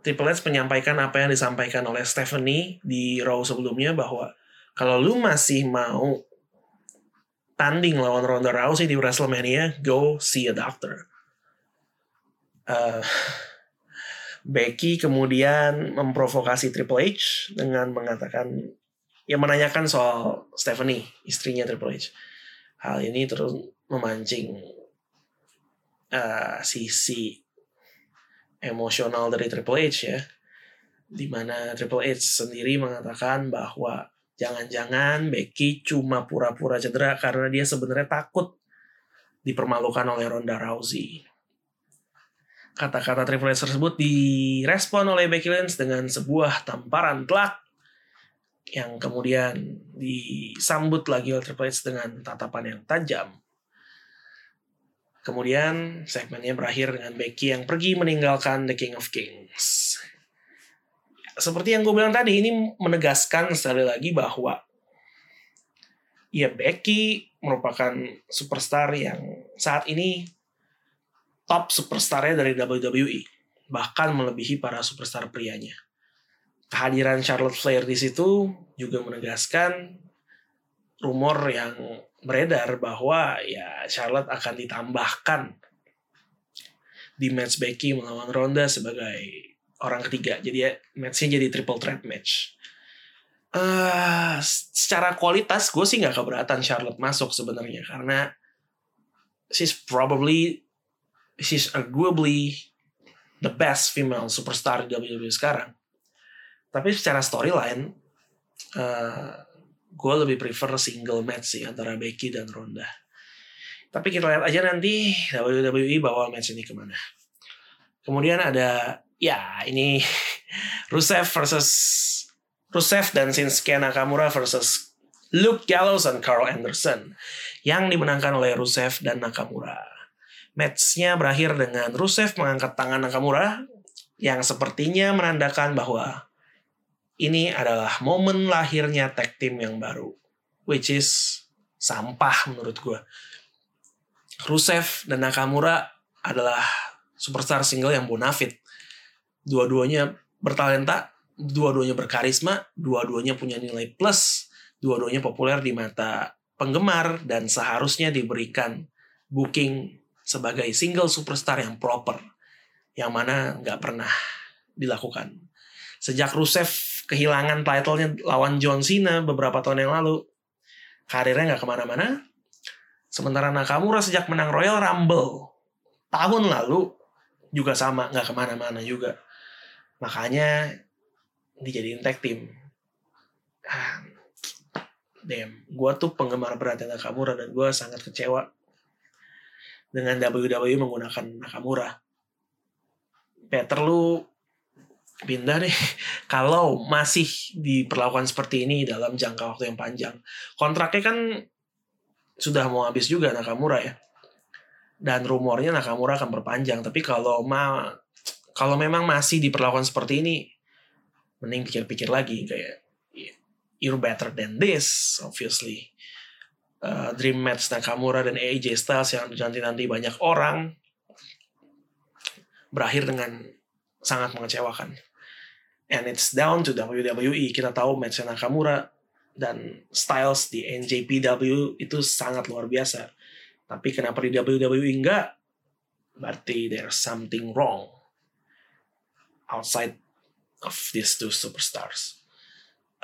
Triple H menyampaikan apa yang disampaikan oleh Stephanie di Raw sebelumnya bahwa kalau lu masih mau tanding lawan Ronda Rousey di WrestleMania, go see a doctor. Uh, Becky kemudian memprovokasi Triple H dengan mengatakan yang menanyakan soal Stephanie, istrinya Triple H. Hal ini terus memancing uh, sisi emosional dari Triple H ya. Di mana Triple H sendiri mengatakan bahwa jangan-jangan Becky cuma pura-pura cedera karena dia sebenarnya takut dipermalukan oleh Ronda Rousey. Kata-kata Triple H tersebut direspon oleh Becky Lynch dengan sebuah tamparan telak yang kemudian disambut lagi oleh Triple H dengan tatapan yang tajam. Kemudian segmennya berakhir dengan Becky yang pergi meninggalkan The King of Kings. Seperti yang gue bilang tadi, ini menegaskan sekali lagi bahwa ya Becky merupakan superstar yang saat ini top superstarnya dari WWE, bahkan melebihi para superstar prianya. Kehadiran Charlotte Flair di situ juga menegaskan rumor yang beredar bahwa ya Charlotte akan ditambahkan di match Becky melawan Ronda sebagai orang ketiga. Jadi ya matchnya jadi triple threat match. Uh, secara kualitas gue sih nggak keberatan Charlotte masuk sebenarnya karena she's probably she's arguably the best female superstar di WWE sekarang. Tapi secara storyline, uh, gue lebih prefer single match sih antara Becky dan Ronda. Tapi kita lihat aja nanti WWE bawa match ini ke mana. Kemudian ada ya ini Rusev versus Rusev dan Shinsuke Nakamura versus Luke Gallows dan Carl Anderson yang dimenangkan oleh Rusev dan Nakamura. Matchnya berakhir dengan Rusev mengangkat tangan Nakamura yang sepertinya menandakan bahwa ini adalah momen lahirnya tag team yang baru. Which is sampah menurut gue. Rusev dan Nakamura adalah superstar single yang bonafit. Dua-duanya bertalenta, dua-duanya berkarisma, dua-duanya punya nilai plus, dua-duanya populer di mata penggemar dan seharusnya diberikan booking sebagai single superstar yang proper, yang mana nggak pernah dilakukan. Sejak Rusev kehilangan titlenya lawan John Cena beberapa tahun yang lalu, karirnya nggak ke mana-mana. Sementara Nakamura sejak menang Royal Rumble tahun lalu juga sama, nggak ke mana-mana juga. Makanya dijadiin tag team. Ah, damn, gue tuh penggemar berat Nakamura dan gue sangat kecewa dengan WWE menggunakan Nakamura. Peter lu pindah deh kalau masih diperlakukan seperti ini dalam jangka waktu yang panjang. Kontraknya kan sudah mau habis juga Nakamura ya. Dan rumornya Nakamura akan berpanjang. Tapi kalau ma kalau memang masih diperlakukan seperti ini, mending pikir-pikir lagi kayak you're better than this, obviously. Uh, dream match Nakamura dan AJ Styles yang nanti-nanti banyak orang berakhir dengan sangat mengecewakan. And it's down to WWE. Kita tahu match Nakamura dan Styles di NJPW itu sangat luar biasa. Tapi kenapa di WWE enggak? Berarti there's something wrong outside of these two superstars.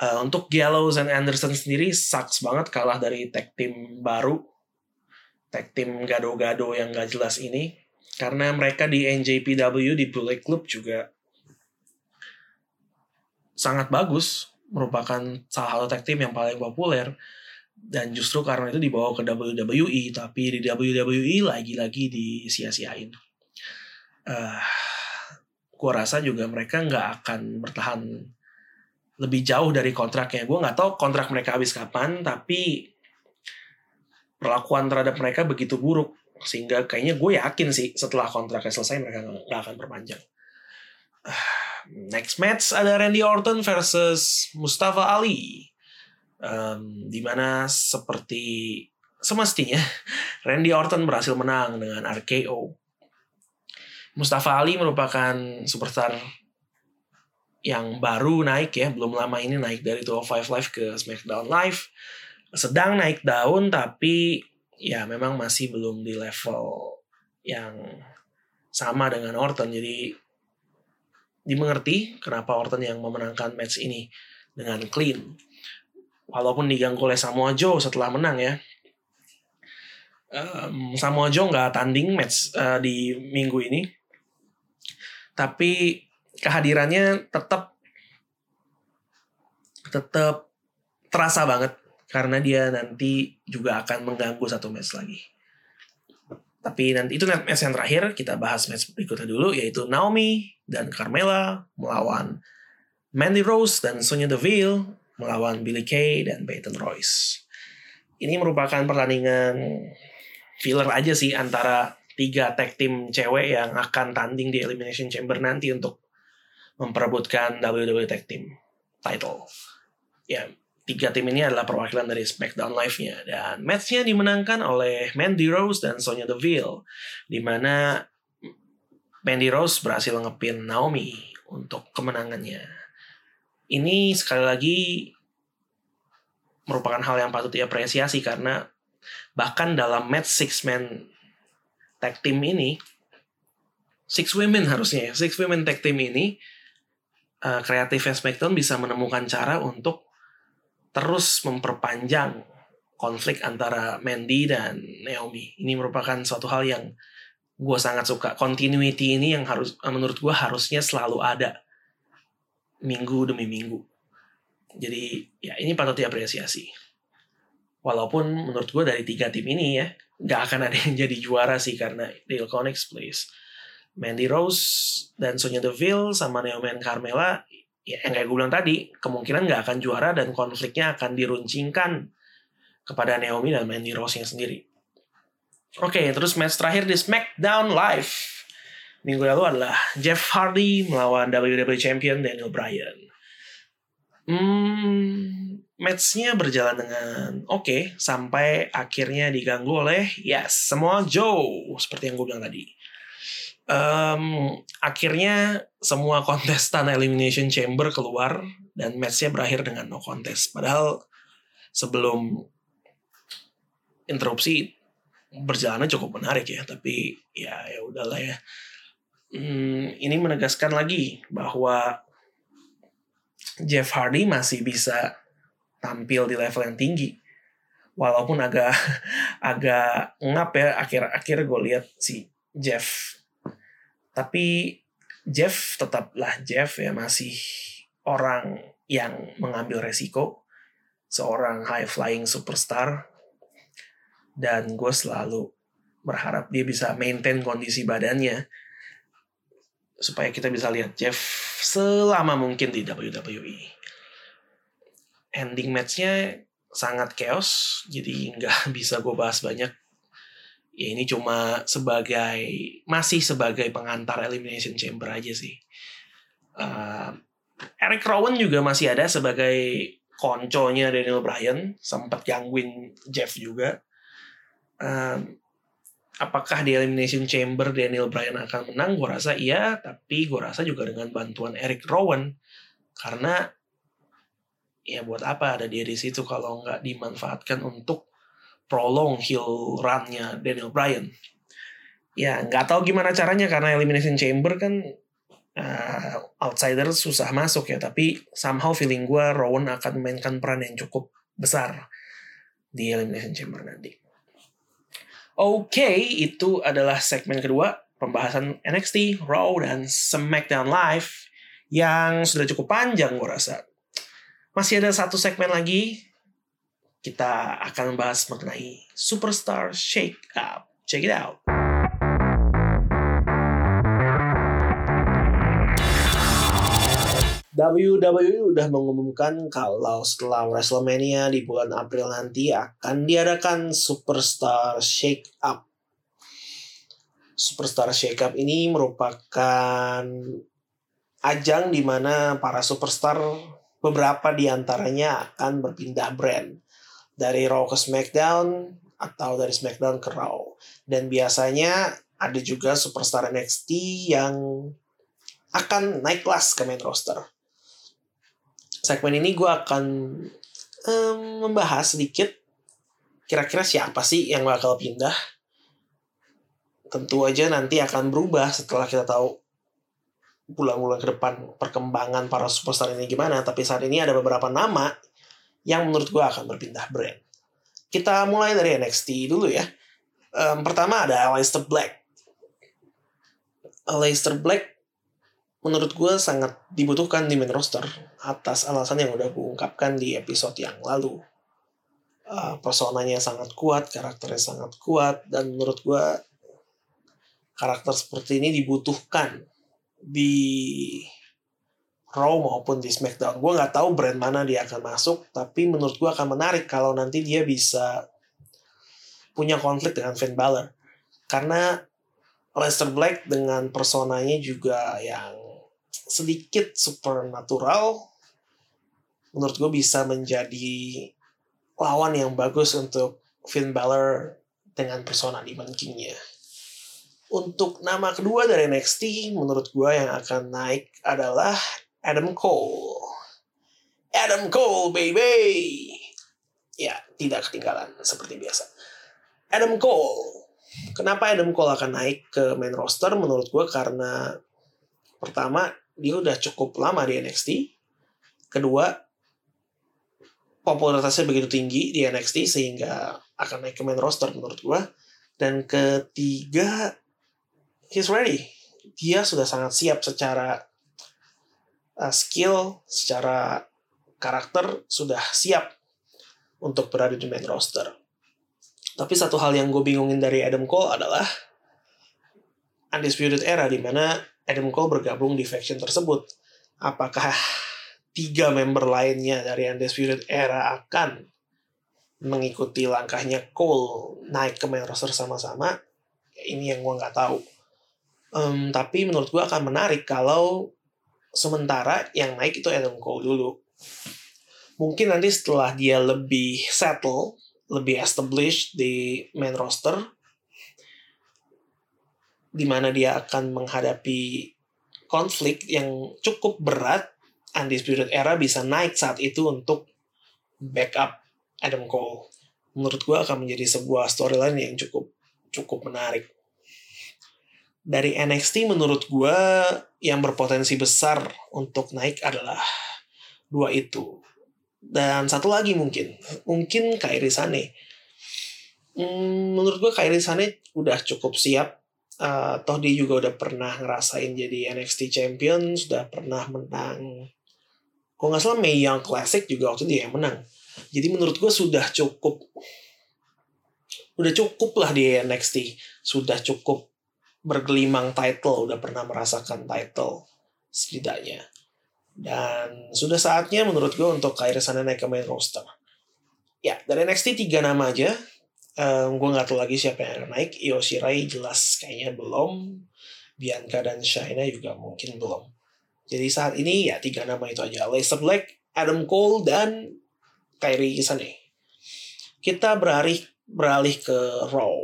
Uh, untuk Gallows and Anderson sendiri sucks banget kalah dari tag team baru. Tag team gado-gado yang gak jelas ini karena mereka di NJPW di Bullet Club juga sangat bagus, merupakan salah satu tag team yang paling populer dan justru karena itu dibawa ke WWE tapi di WWE lagi-lagi disia-siain. Uh, gua rasa juga mereka nggak akan bertahan lebih jauh dari kontraknya. Gue nggak tahu kontrak mereka habis kapan, tapi perlakuan terhadap mereka begitu buruk sehingga kayaknya gue yakin sih setelah kontraknya selesai mereka nggak akan perpanjang. Next match ada Randy Orton versus Mustafa Ali. Um, di mana seperti semestinya Randy Orton berhasil menang dengan RKO. Mustafa Ali merupakan superstar yang baru naik ya, belum lama ini naik dari 205 Live ke SmackDown Live. Sedang naik daun tapi ya memang masih belum di level yang sama dengan Orton. Jadi dimengerti kenapa Orton yang memenangkan match ini dengan clean. Walaupun diganggu oleh Samoa Joe setelah menang ya. Um, Samoa Joe nggak tanding match uh, di minggu ini. Tapi kehadirannya tetap tetap terasa banget karena dia nanti juga akan mengganggu satu match lagi. Tapi nanti itu match yang terakhir kita bahas match berikutnya dulu yaitu Naomi dan Carmela melawan Mandy Rose dan Sonya Deville melawan Billy Kay dan Peyton Royce. Ini merupakan pertandingan filler aja sih antara tiga tag team cewek yang akan tanding di Elimination Chamber nanti untuk memperebutkan WWE Tag Team title. Ya, tiga tim ini adalah perwakilan dari SmackDown Live-nya dan match-nya dimenangkan oleh Mandy Rose dan Sonya Deville di mana Mandy Rose berhasil ngepin Naomi untuk kemenangannya. Ini sekali lagi merupakan hal yang patut diapresiasi karena bahkan dalam match six man tag team ini six women harusnya ya six women tag team ini uh, kreatif SmackDown bisa menemukan cara untuk terus memperpanjang konflik antara Mandy dan Naomi. Ini merupakan suatu hal yang gue sangat suka. Continuity ini yang harus menurut gue harusnya selalu ada minggu demi minggu. Jadi ya ini patut diapresiasi. Walaupun menurut gue dari tiga tim ini ya nggak akan ada yang jadi juara sih karena Dale Connix plays Mandy Rose dan Sonya Deville sama Naomi dan Carmela ya yang kayak gue bilang tadi kemungkinan nggak akan juara dan konfliknya akan diruncingkan kepada Naomi dan Mandy Rose yang sendiri. Oke, okay, terus match terakhir di SmackDown Live minggu lalu adalah Jeff Hardy melawan WWE Champion Daniel Bryan. Hmm, matchnya berjalan dengan oke okay, sampai akhirnya diganggu oleh yes semua Joe seperti yang gue bilang tadi. Um, akhirnya semua kontestan Elimination Chamber keluar dan matchnya berakhir dengan no contest. Padahal sebelum interupsi berjalannya cukup menarik ya, tapi ya ya udahlah ya. Hmm, ini menegaskan lagi bahwa Jeff Hardy masih bisa tampil di level yang tinggi. Walaupun agak agak ngap ya akhir-akhir gue lihat si Jeff. Tapi Jeff tetaplah Jeff ya masih orang yang mengambil resiko. Seorang high flying superstar. Dan gue selalu berharap dia bisa maintain kondisi badannya supaya kita bisa lihat Jeff selama mungkin di WWE ending matchnya sangat chaos jadi nggak bisa gue bahas banyak. Ya ini cuma sebagai masih sebagai pengantar elimination chamber aja sih. Uh, Eric Rowan juga masih ada sebagai konconya Daniel Bryan sempat gangguin Jeff juga. Uh, apakah di elimination chamber Daniel Bryan akan menang gue rasa iya tapi gue rasa juga dengan bantuan Eric Rowan karena ya buat apa ada dia di situ kalau nggak dimanfaatkan untuk prolong heel run-nya Daniel Bryan. Ya nggak tahu gimana caranya karena Elimination Chamber kan uh, outsider susah masuk ya tapi somehow feeling gue Rowan akan memainkan peran yang cukup besar di Elimination Chamber nanti. Oke, okay, itu adalah segmen kedua pembahasan NXT, Raw, dan SmackDown Live yang sudah cukup panjang gue rasa masih ada satu segmen lagi. Kita akan membahas mengenai Superstar Shake Up. Check it out. WWE udah mengumumkan kalau setelah WrestleMania di bulan April nanti akan diadakan Superstar Shake Up. Superstar Shake Up ini merupakan ajang di mana para superstar beberapa di antaranya akan berpindah brand dari Raw ke SmackDown atau dari SmackDown ke Raw. Dan biasanya ada juga superstar NXT yang akan naik kelas ke main roster. Segmen ini gue akan um, membahas sedikit kira-kira siapa sih yang bakal pindah. Tentu aja nanti akan berubah setelah kita tahu bulan-bulan ke depan perkembangan para superstar ini gimana, tapi saat ini ada beberapa nama yang menurut gue akan berpindah brand. Kita mulai dari NXT dulu ya. Um, pertama ada Aleister Black. Aleister Black menurut gue sangat dibutuhkan di main roster atas alasan yang udah gue ungkapkan di episode yang lalu. Uh, personanya sangat kuat, karakternya sangat kuat, dan menurut gue karakter seperti ini dibutuhkan di Raw maupun di SmackDown. Gue nggak tahu brand mana dia akan masuk, tapi menurut gue akan menarik kalau nanti dia bisa punya konflik dengan Finn Balor. Karena Lester Black dengan personanya juga yang sedikit supernatural, menurut gue bisa menjadi lawan yang bagus untuk Finn Balor dengan persona di Kingnya. Untuk nama kedua dari NXT, menurut gue yang akan naik adalah Adam Cole. Adam Cole, baby! ya tidak ketinggalan seperti biasa. Adam Cole. Kenapa Adam Cole akan naik ke main roster? Menurut gue karena pertama dia udah cukup lama di NXT. Kedua, popularitasnya begitu tinggi di NXT sehingga akan naik ke main roster menurut gue. Dan ketiga, he's ready. Dia sudah sangat siap secara uh, skill, secara karakter sudah siap untuk berada di main roster. Tapi satu hal yang gue bingungin dari Adam Cole adalah Undisputed Era di mana Adam Cole bergabung di faction tersebut. Apakah tiga member lainnya dari Undisputed Era akan mengikuti langkahnya Cole naik ke main roster sama-sama? Ini yang gue nggak tahu. Um, tapi menurut gue akan menarik kalau sementara yang naik itu Adam Cole dulu. Mungkin nanti setelah dia lebih settle lebih established di main roster di mana dia akan menghadapi konflik yang cukup berat Undisputed Era bisa naik saat itu untuk backup Adam Cole menurut gue akan menjadi sebuah storyline yang cukup cukup menarik dari NXT menurut gue yang berpotensi besar untuk naik adalah dua itu dan satu lagi mungkin, mungkin Kairi Sane. Hmm, menurut gue Kairi Sane udah cukup siap. Uh, toh dia juga udah pernah ngerasain jadi NXT Champion, sudah pernah menang. Kalau nggak salah Mae Young Classic juga waktu dia yang menang. Jadi menurut gue sudah cukup, udah cukup lah di NXT, sudah cukup bergelimang title, udah pernah merasakan title setidaknya. Dan sudah saatnya menurut gue untuk Kairi Sane naik ke main roster. Ya, dari NXT tiga nama aja. Um, gue nggak tahu lagi siapa yang akan naik. Io Shirai jelas kayaknya belum. Bianca dan Shayna juga mungkin belum. Jadi saat ini ya tiga nama itu aja. Aleister Black, Adam Cole, dan Kairi Sane. Kita beralih beralih ke Raw.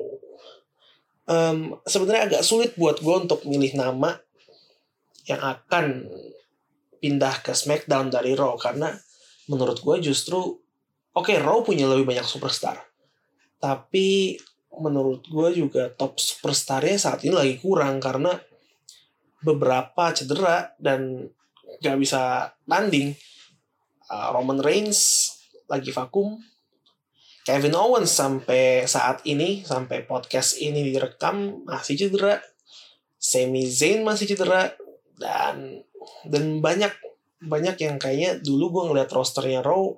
Um, Sebenarnya agak sulit buat gue untuk milih nama yang akan pindah ke SmackDown dari Raw karena menurut gue justru oke okay, Raw punya lebih banyak superstar tapi menurut gue juga top superstarnya saat ini lagi kurang karena beberapa cedera dan gak bisa tanding. Uh, Roman Reigns lagi vakum. Kevin Owens sampai saat ini sampai podcast ini direkam masih cedera. Sami Zayn masih cedera. Dan dan banyak banyak yang kayaknya dulu gue ngeliat rosternya Raw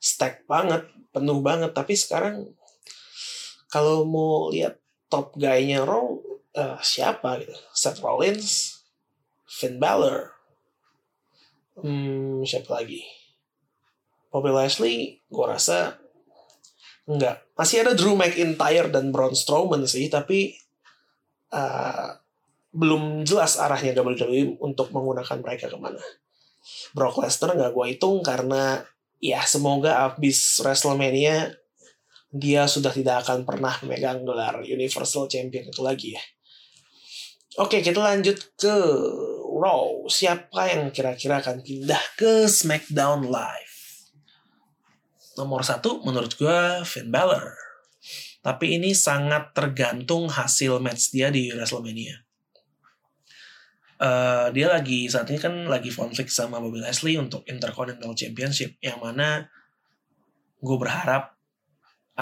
stack banget penuh banget. Tapi sekarang kalau mau lihat top guy-nya Raw uh, siapa gitu? Seth Rollins Finn Balor. Hmm, siapa lagi? Bobby Lashley gue rasa enggak. Masih ada Drew McIntyre dan Braun Strowman sih tapi uh, belum jelas arahnya WWE untuk menggunakan mereka ke mana. Brock Lesnar nggak gue hitung karena ya semoga abis WrestleMania dia sudah tidak akan pernah memegang gelar Universal Champion itu lagi ya. Oke kita lanjut ke Raw. Siapa yang kira-kira akan pindah ke SmackDown Live? Nomor satu menurut gue Finn Balor. Tapi ini sangat tergantung hasil match dia di WrestleMania uh, dia lagi saat ini kan lagi konflik sama Bobby Leslie untuk Intercontinental Championship yang mana gue berharap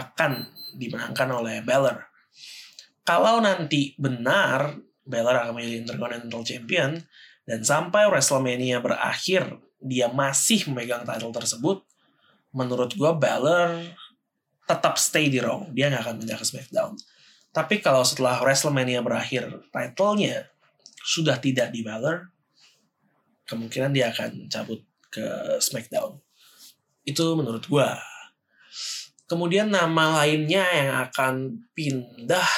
akan dimenangkan oleh Balor. Kalau nanti benar Balor akan menjadi Intercontinental Champion dan sampai WrestleMania berakhir dia masih memegang title tersebut, menurut gue Balor tetap stay di Raw. Dia nggak akan pindah ke SmackDown. Tapi kalau setelah WrestleMania berakhir, titlenya sudah tidak di Balor, kemungkinan dia akan cabut ke SmackDown. Itu menurut gue. Kemudian nama lainnya yang akan pindah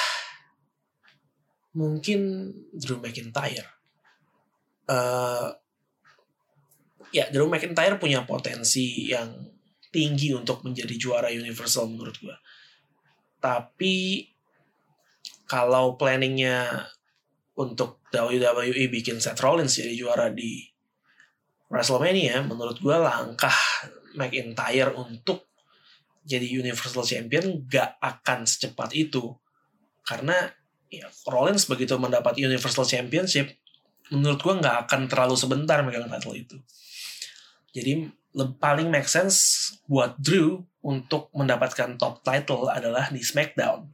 mungkin Drew McIntyre. Uh, ya Drew McIntyre punya potensi yang tinggi untuk menjadi juara Universal menurut gue. Tapi kalau planningnya untuk WWE bikin Seth Rollins jadi juara di WrestleMania, menurut gue langkah McIntyre untuk jadi Universal Champion gak akan secepat itu. Karena ya Rollins begitu mendapat Universal Championship menurut gue nggak akan terlalu sebentar megang title itu. Jadi paling make sense buat Drew untuk mendapatkan top title adalah di SmackDown.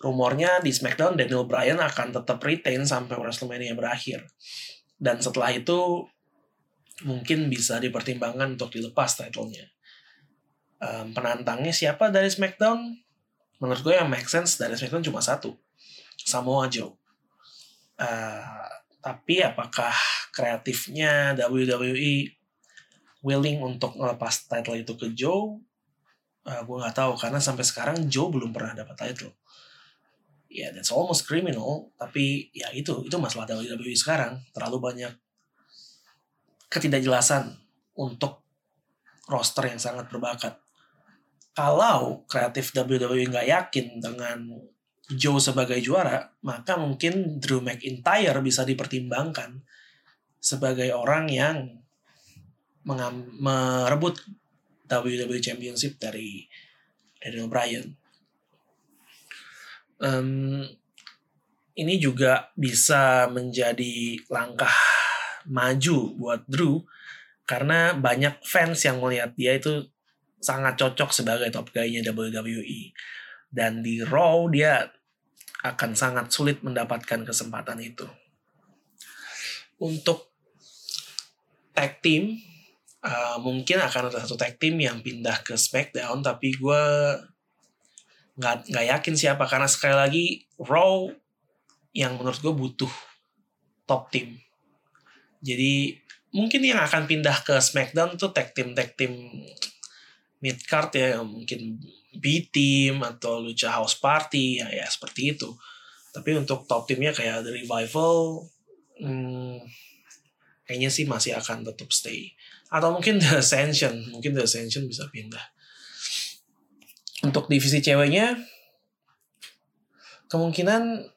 Rumornya di SmackDown Daniel Bryan akan tetap retain sampai WrestleMania berakhir. Dan setelah itu mungkin bisa dipertimbangkan untuk dilepas titlenya um, penantangnya siapa dari SmackDown? Menurut gue yang make sense dari SmackDown cuma satu Samoa Joe. Uh, tapi apakah kreatifnya WWE willing untuk melepas title itu ke Joe? Uh, gue nggak tahu karena sampai sekarang Joe belum pernah dapat title. Ya yeah, that's almost criminal tapi ya itu itu masalah WWE sekarang. Terlalu banyak ketidakjelasan untuk roster yang sangat berbakat kalau kreatif WWE nggak yakin dengan Joe sebagai juara, maka mungkin Drew McIntyre bisa dipertimbangkan sebagai orang yang merebut WWE Championship dari Daniel Bryan. Um, ini juga bisa menjadi langkah maju buat Drew karena banyak fans yang melihat dia itu sangat cocok sebagai top guy-nya WWE. Dan di Raw dia akan sangat sulit mendapatkan kesempatan itu. Untuk tag team, uh, mungkin akan ada satu tag team yang pindah ke SmackDown, tapi gue nggak yakin siapa karena sekali lagi Raw yang menurut gue butuh top team. Jadi mungkin yang akan pindah ke SmackDown tuh tag team tag team mid card ya mungkin B team atau Lucha House Party ya ya seperti itu. Tapi untuk top timnya kayak The Revival hmm, kayaknya sih masih akan tetap stay. Atau mungkin The Ascension mungkin The Ascension bisa pindah. Untuk divisi ceweknya kemungkinan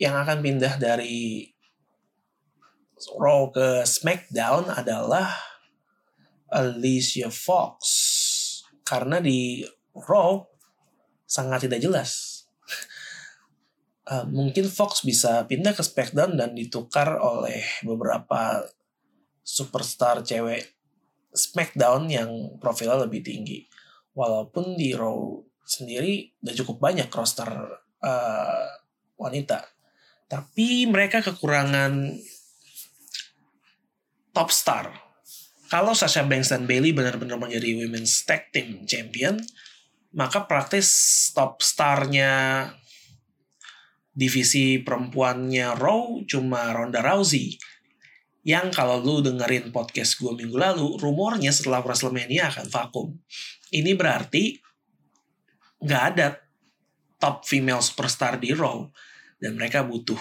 yang akan pindah dari Raw ke SmackDown adalah Alicia Fox karena di Raw sangat tidak jelas. uh, mungkin Fox bisa pindah ke SmackDown dan ditukar oleh beberapa superstar cewek SmackDown yang profilnya lebih tinggi. Walaupun di Raw sendiri udah cukup banyak roster uh, wanita. Tapi mereka kekurangan top star kalau Sasha Banks dan Bailey benar-benar menjadi Women's Tag Team Champion, maka praktis top starnya divisi perempuannya Raw cuma Ronda Rousey. Yang kalau lu dengerin podcast gue minggu lalu, rumornya setelah WrestleMania akan vakum. Ini berarti nggak ada top female superstar di Raw. Dan mereka butuh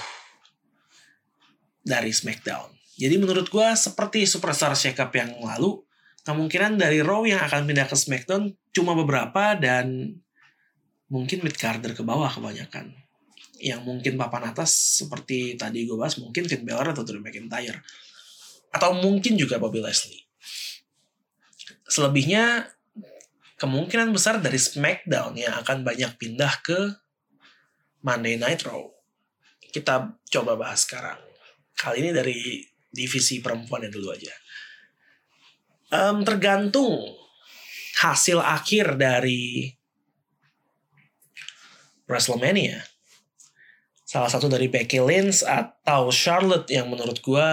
dari SmackDown. Jadi menurut gue seperti Superstar Shakeup yang lalu, kemungkinan dari Raw yang akan pindah ke SmackDown cuma beberapa dan mungkin mid carder ke bawah kebanyakan. Yang mungkin papan atas seperti tadi gue bahas mungkin Finn Balor atau Drew McIntyre. Atau mungkin juga Bobby Leslie. Selebihnya kemungkinan besar dari SmackDown yang akan banyak pindah ke Monday Night Raw. Kita coba bahas sekarang. Kali ini dari divisi perempuan yang dulu aja. Um, tergantung hasil akhir dari WrestleMania. Salah satu dari Becky Lynch atau Charlotte yang menurut gue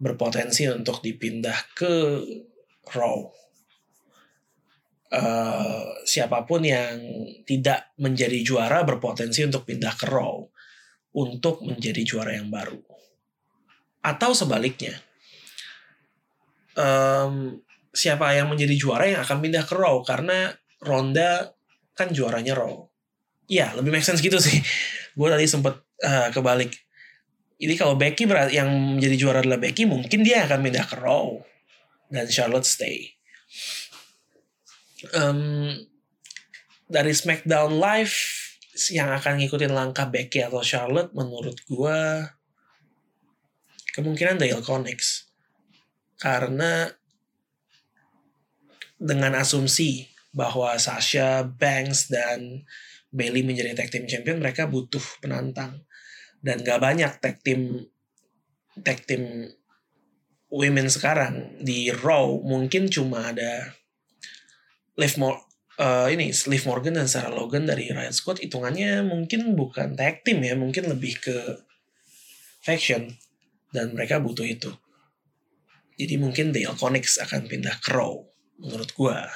berpotensi untuk dipindah ke Raw. Uh, siapa pun yang tidak menjadi juara berpotensi untuk pindah ke Raw untuk menjadi juara yang baru atau sebaliknya. Um, siapa yang menjadi juara yang akan pindah ke Raw? Karena Ronda kan juaranya Raw. Ya lebih make sense gitu sih. Gue tadi sempet uh, kebalik. Jadi kalau Becky yang menjadi juara adalah Becky mungkin dia akan pindah ke Raw. Dan Charlotte stay. Um, dari SmackDown Live yang akan ngikutin langkah Becky atau Charlotte menurut gue kemungkinan Dale Connects karena dengan asumsi bahwa Sasha, Banks, dan Bailey menjadi tag team champion, mereka butuh penantang. Dan gak banyak tag team tag team women sekarang. Di Raw mungkin cuma ada Liv Mor uh, ini Liv Morgan dan Sarah Logan dari Riot Squad. Hitungannya mungkin bukan tag team ya mungkin lebih ke faction dan mereka butuh itu jadi mungkin Dale Connix akan pindah ke Raw menurut gua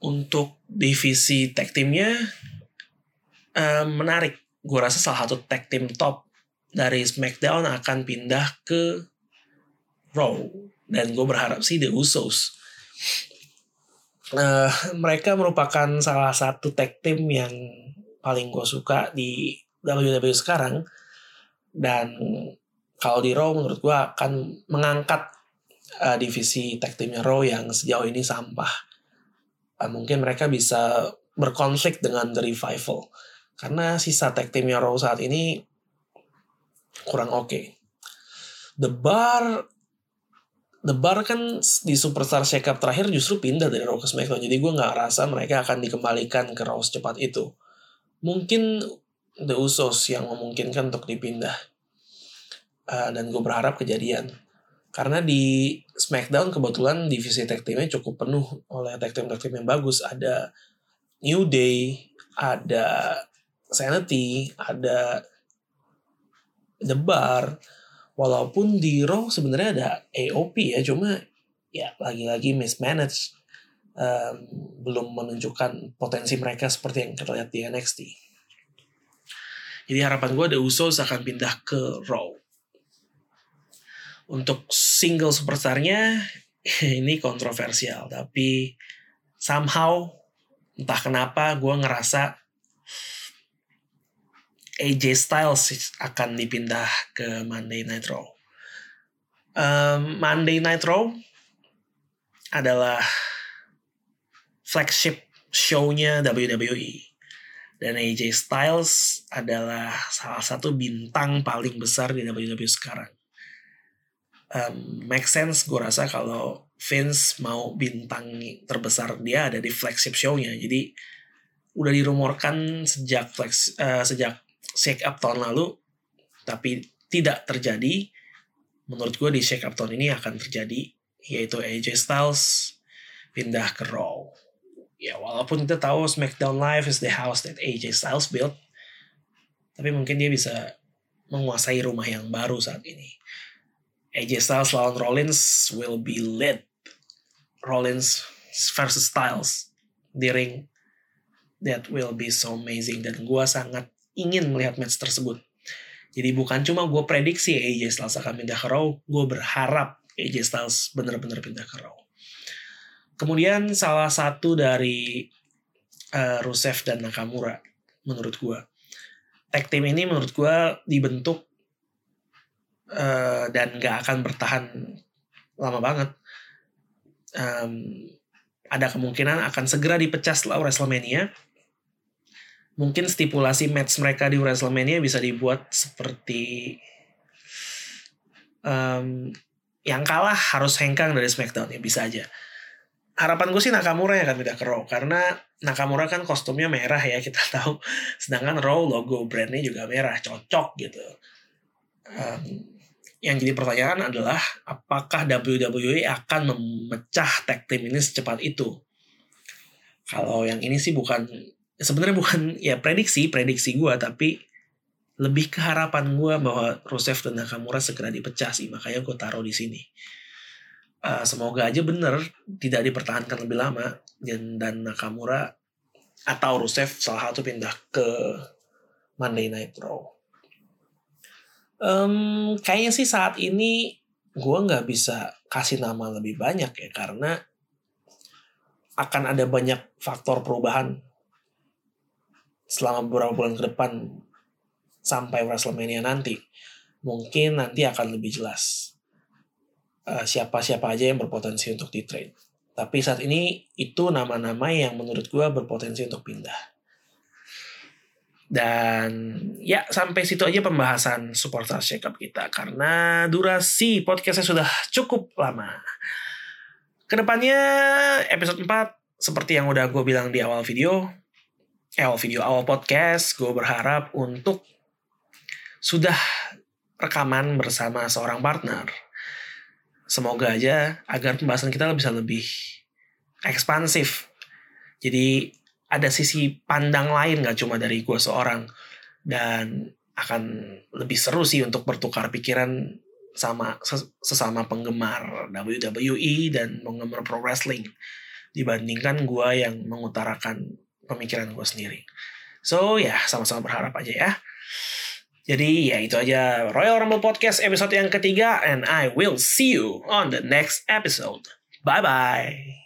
untuk divisi tag teamnya uh, menarik. Gue rasa salah satu tag team top dari SmackDown akan pindah ke Raw. Dan gue berharap sih The Usos. Uh, mereka merupakan salah satu tag team yang paling gue suka di WWE sekarang. Dan kalau di Raw menurut gue akan mengangkat uh, divisi tag teamnya Raw yang sejauh ini sampah uh, mungkin mereka bisa berkonflik dengan The Revival. Karena sisa tag teamnya Raw saat ini kurang oke. Okay. The Bar The Bar kan di Superstar Shake-Up terakhir justru pindah dari Raw ke SmackDown. Jadi gue nggak rasa mereka akan dikembalikan ke Raw secepat itu. Mungkin The Usos yang memungkinkan untuk dipindah. Uh, dan gue berharap kejadian. Karena di SmackDown kebetulan divisi tag teamnya cukup penuh oleh tag team tag team yang bagus. Ada New Day, ada Sanity, ada The Bar. Walaupun di Raw sebenarnya ada AOP ya, cuma ya lagi-lagi mismanaged. Um, belum menunjukkan potensi mereka seperti yang kita lihat di NXT. Jadi harapan gue ada Usos akan pindah ke Raw untuk single superstarnya ini kontroversial tapi somehow entah kenapa gue ngerasa AJ Styles akan dipindah ke Monday Night Raw. Um, Monday Night Raw adalah flagship show-nya WWE. Dan AJ Styles adalah salah satu bintang paling besar di WWE sekarang um, make sense gue rasa kalau Vince mau bintang terbesar dia ada di flagship show-nya. Jadi udah dirumorkan sejak flex uh, sejak shake up tahun lalu tapi tidak terjadi. Menurut gue di shake up tahun ini akan terjadi yaitu AJ Styles pindah ke Raw. Ya walaupun kita tahu SmackDown Live is the house that AJ Styles built, tapi mungkin dia bisa menguasai rumah yang baru saat ini. AJ Styles lawan Rollins will be lit. Rollins versus Styles di ring. That will be so amazing dan gue sangat ingin melihat match tersebut. Jadi bukan cuma gue prediksi AJ Styles akan pindah ke Raw, gue berharap AJ Styles benar-benar pindah ke Raw. Kemudian salah satu dari uh, Rusev dan Nakamura menurut gue. Tag team ini menurut gue dibentuk uh, dan gak akan bertahan lama banget. Um, ada kemungkinan akan segera dipecah setelah WrestleMania. Mungkin stipulasi match mereka di WrestleMania bisa dibuat seperti um, yang kalah harus hengkang dari SmackDown ya bisa aja. Harapan gue sih Nakamura yang akan pindah ke Raw karena Nakamura kan kostumnya merah ya kita tahu. Sedangkan Raw logo brandnya juga merah cocok gitu. Um, yang jadi pertanyaan adalah apakah WWE akan memecah tag team ini secepat itu? Kalau yang ini sih bukan sebenarnya bukan ya prediksi prediksi gue tapi lebih ke harapan gue bahwa Rusev dan Nakamura segera dipecah sih makanya gue taruh di sini. Uh, semoga aja bener tidak dipertahankan lebih lama dan dan Nakamura atau Rusev salah satu pindah ke Monday Night Raw. Um, kayaknya sih saat ini gue nggak bisa kasih nama lebih banyak ya karena akan ada banyak faktor perubahan selama beberapa bulan ke depan sampai WrestleMania nanti. Mungkin nanti akan lebih jelas uh, siapa-siapa aja yang berpotensi untuk di trade. Tapi saat ini itu nama-nama yang menurut gue berpotensi untuk pindah. Dan ya sampai situ aja pembahasan supporter shake up kita karena durasi podcastnya sudah cukup lama. Ke depannya episode 4 seperti yang udah gue bilang di awal video, eh, awal video awal podcast, gue berharap untuk sudah rekaman bersama seorang partner. Semoga aja agar pembahasan kita bisa lebih ekspansif. Jadi ada sisi pandang lain gak cuma dari gue seorang dan akan lebih seru sih untuk bertukar pikiran sama sesama penggemar WWE dan penggemar pro wrestling dibandingkan gue yang mengutarakan pemikiran gue sendiri. So ya sama-sama berharap aja ya. Jadi ya itu aja Royal Rumble Podcast episode yang ketiga and I will see you on the next episode. Bye bye.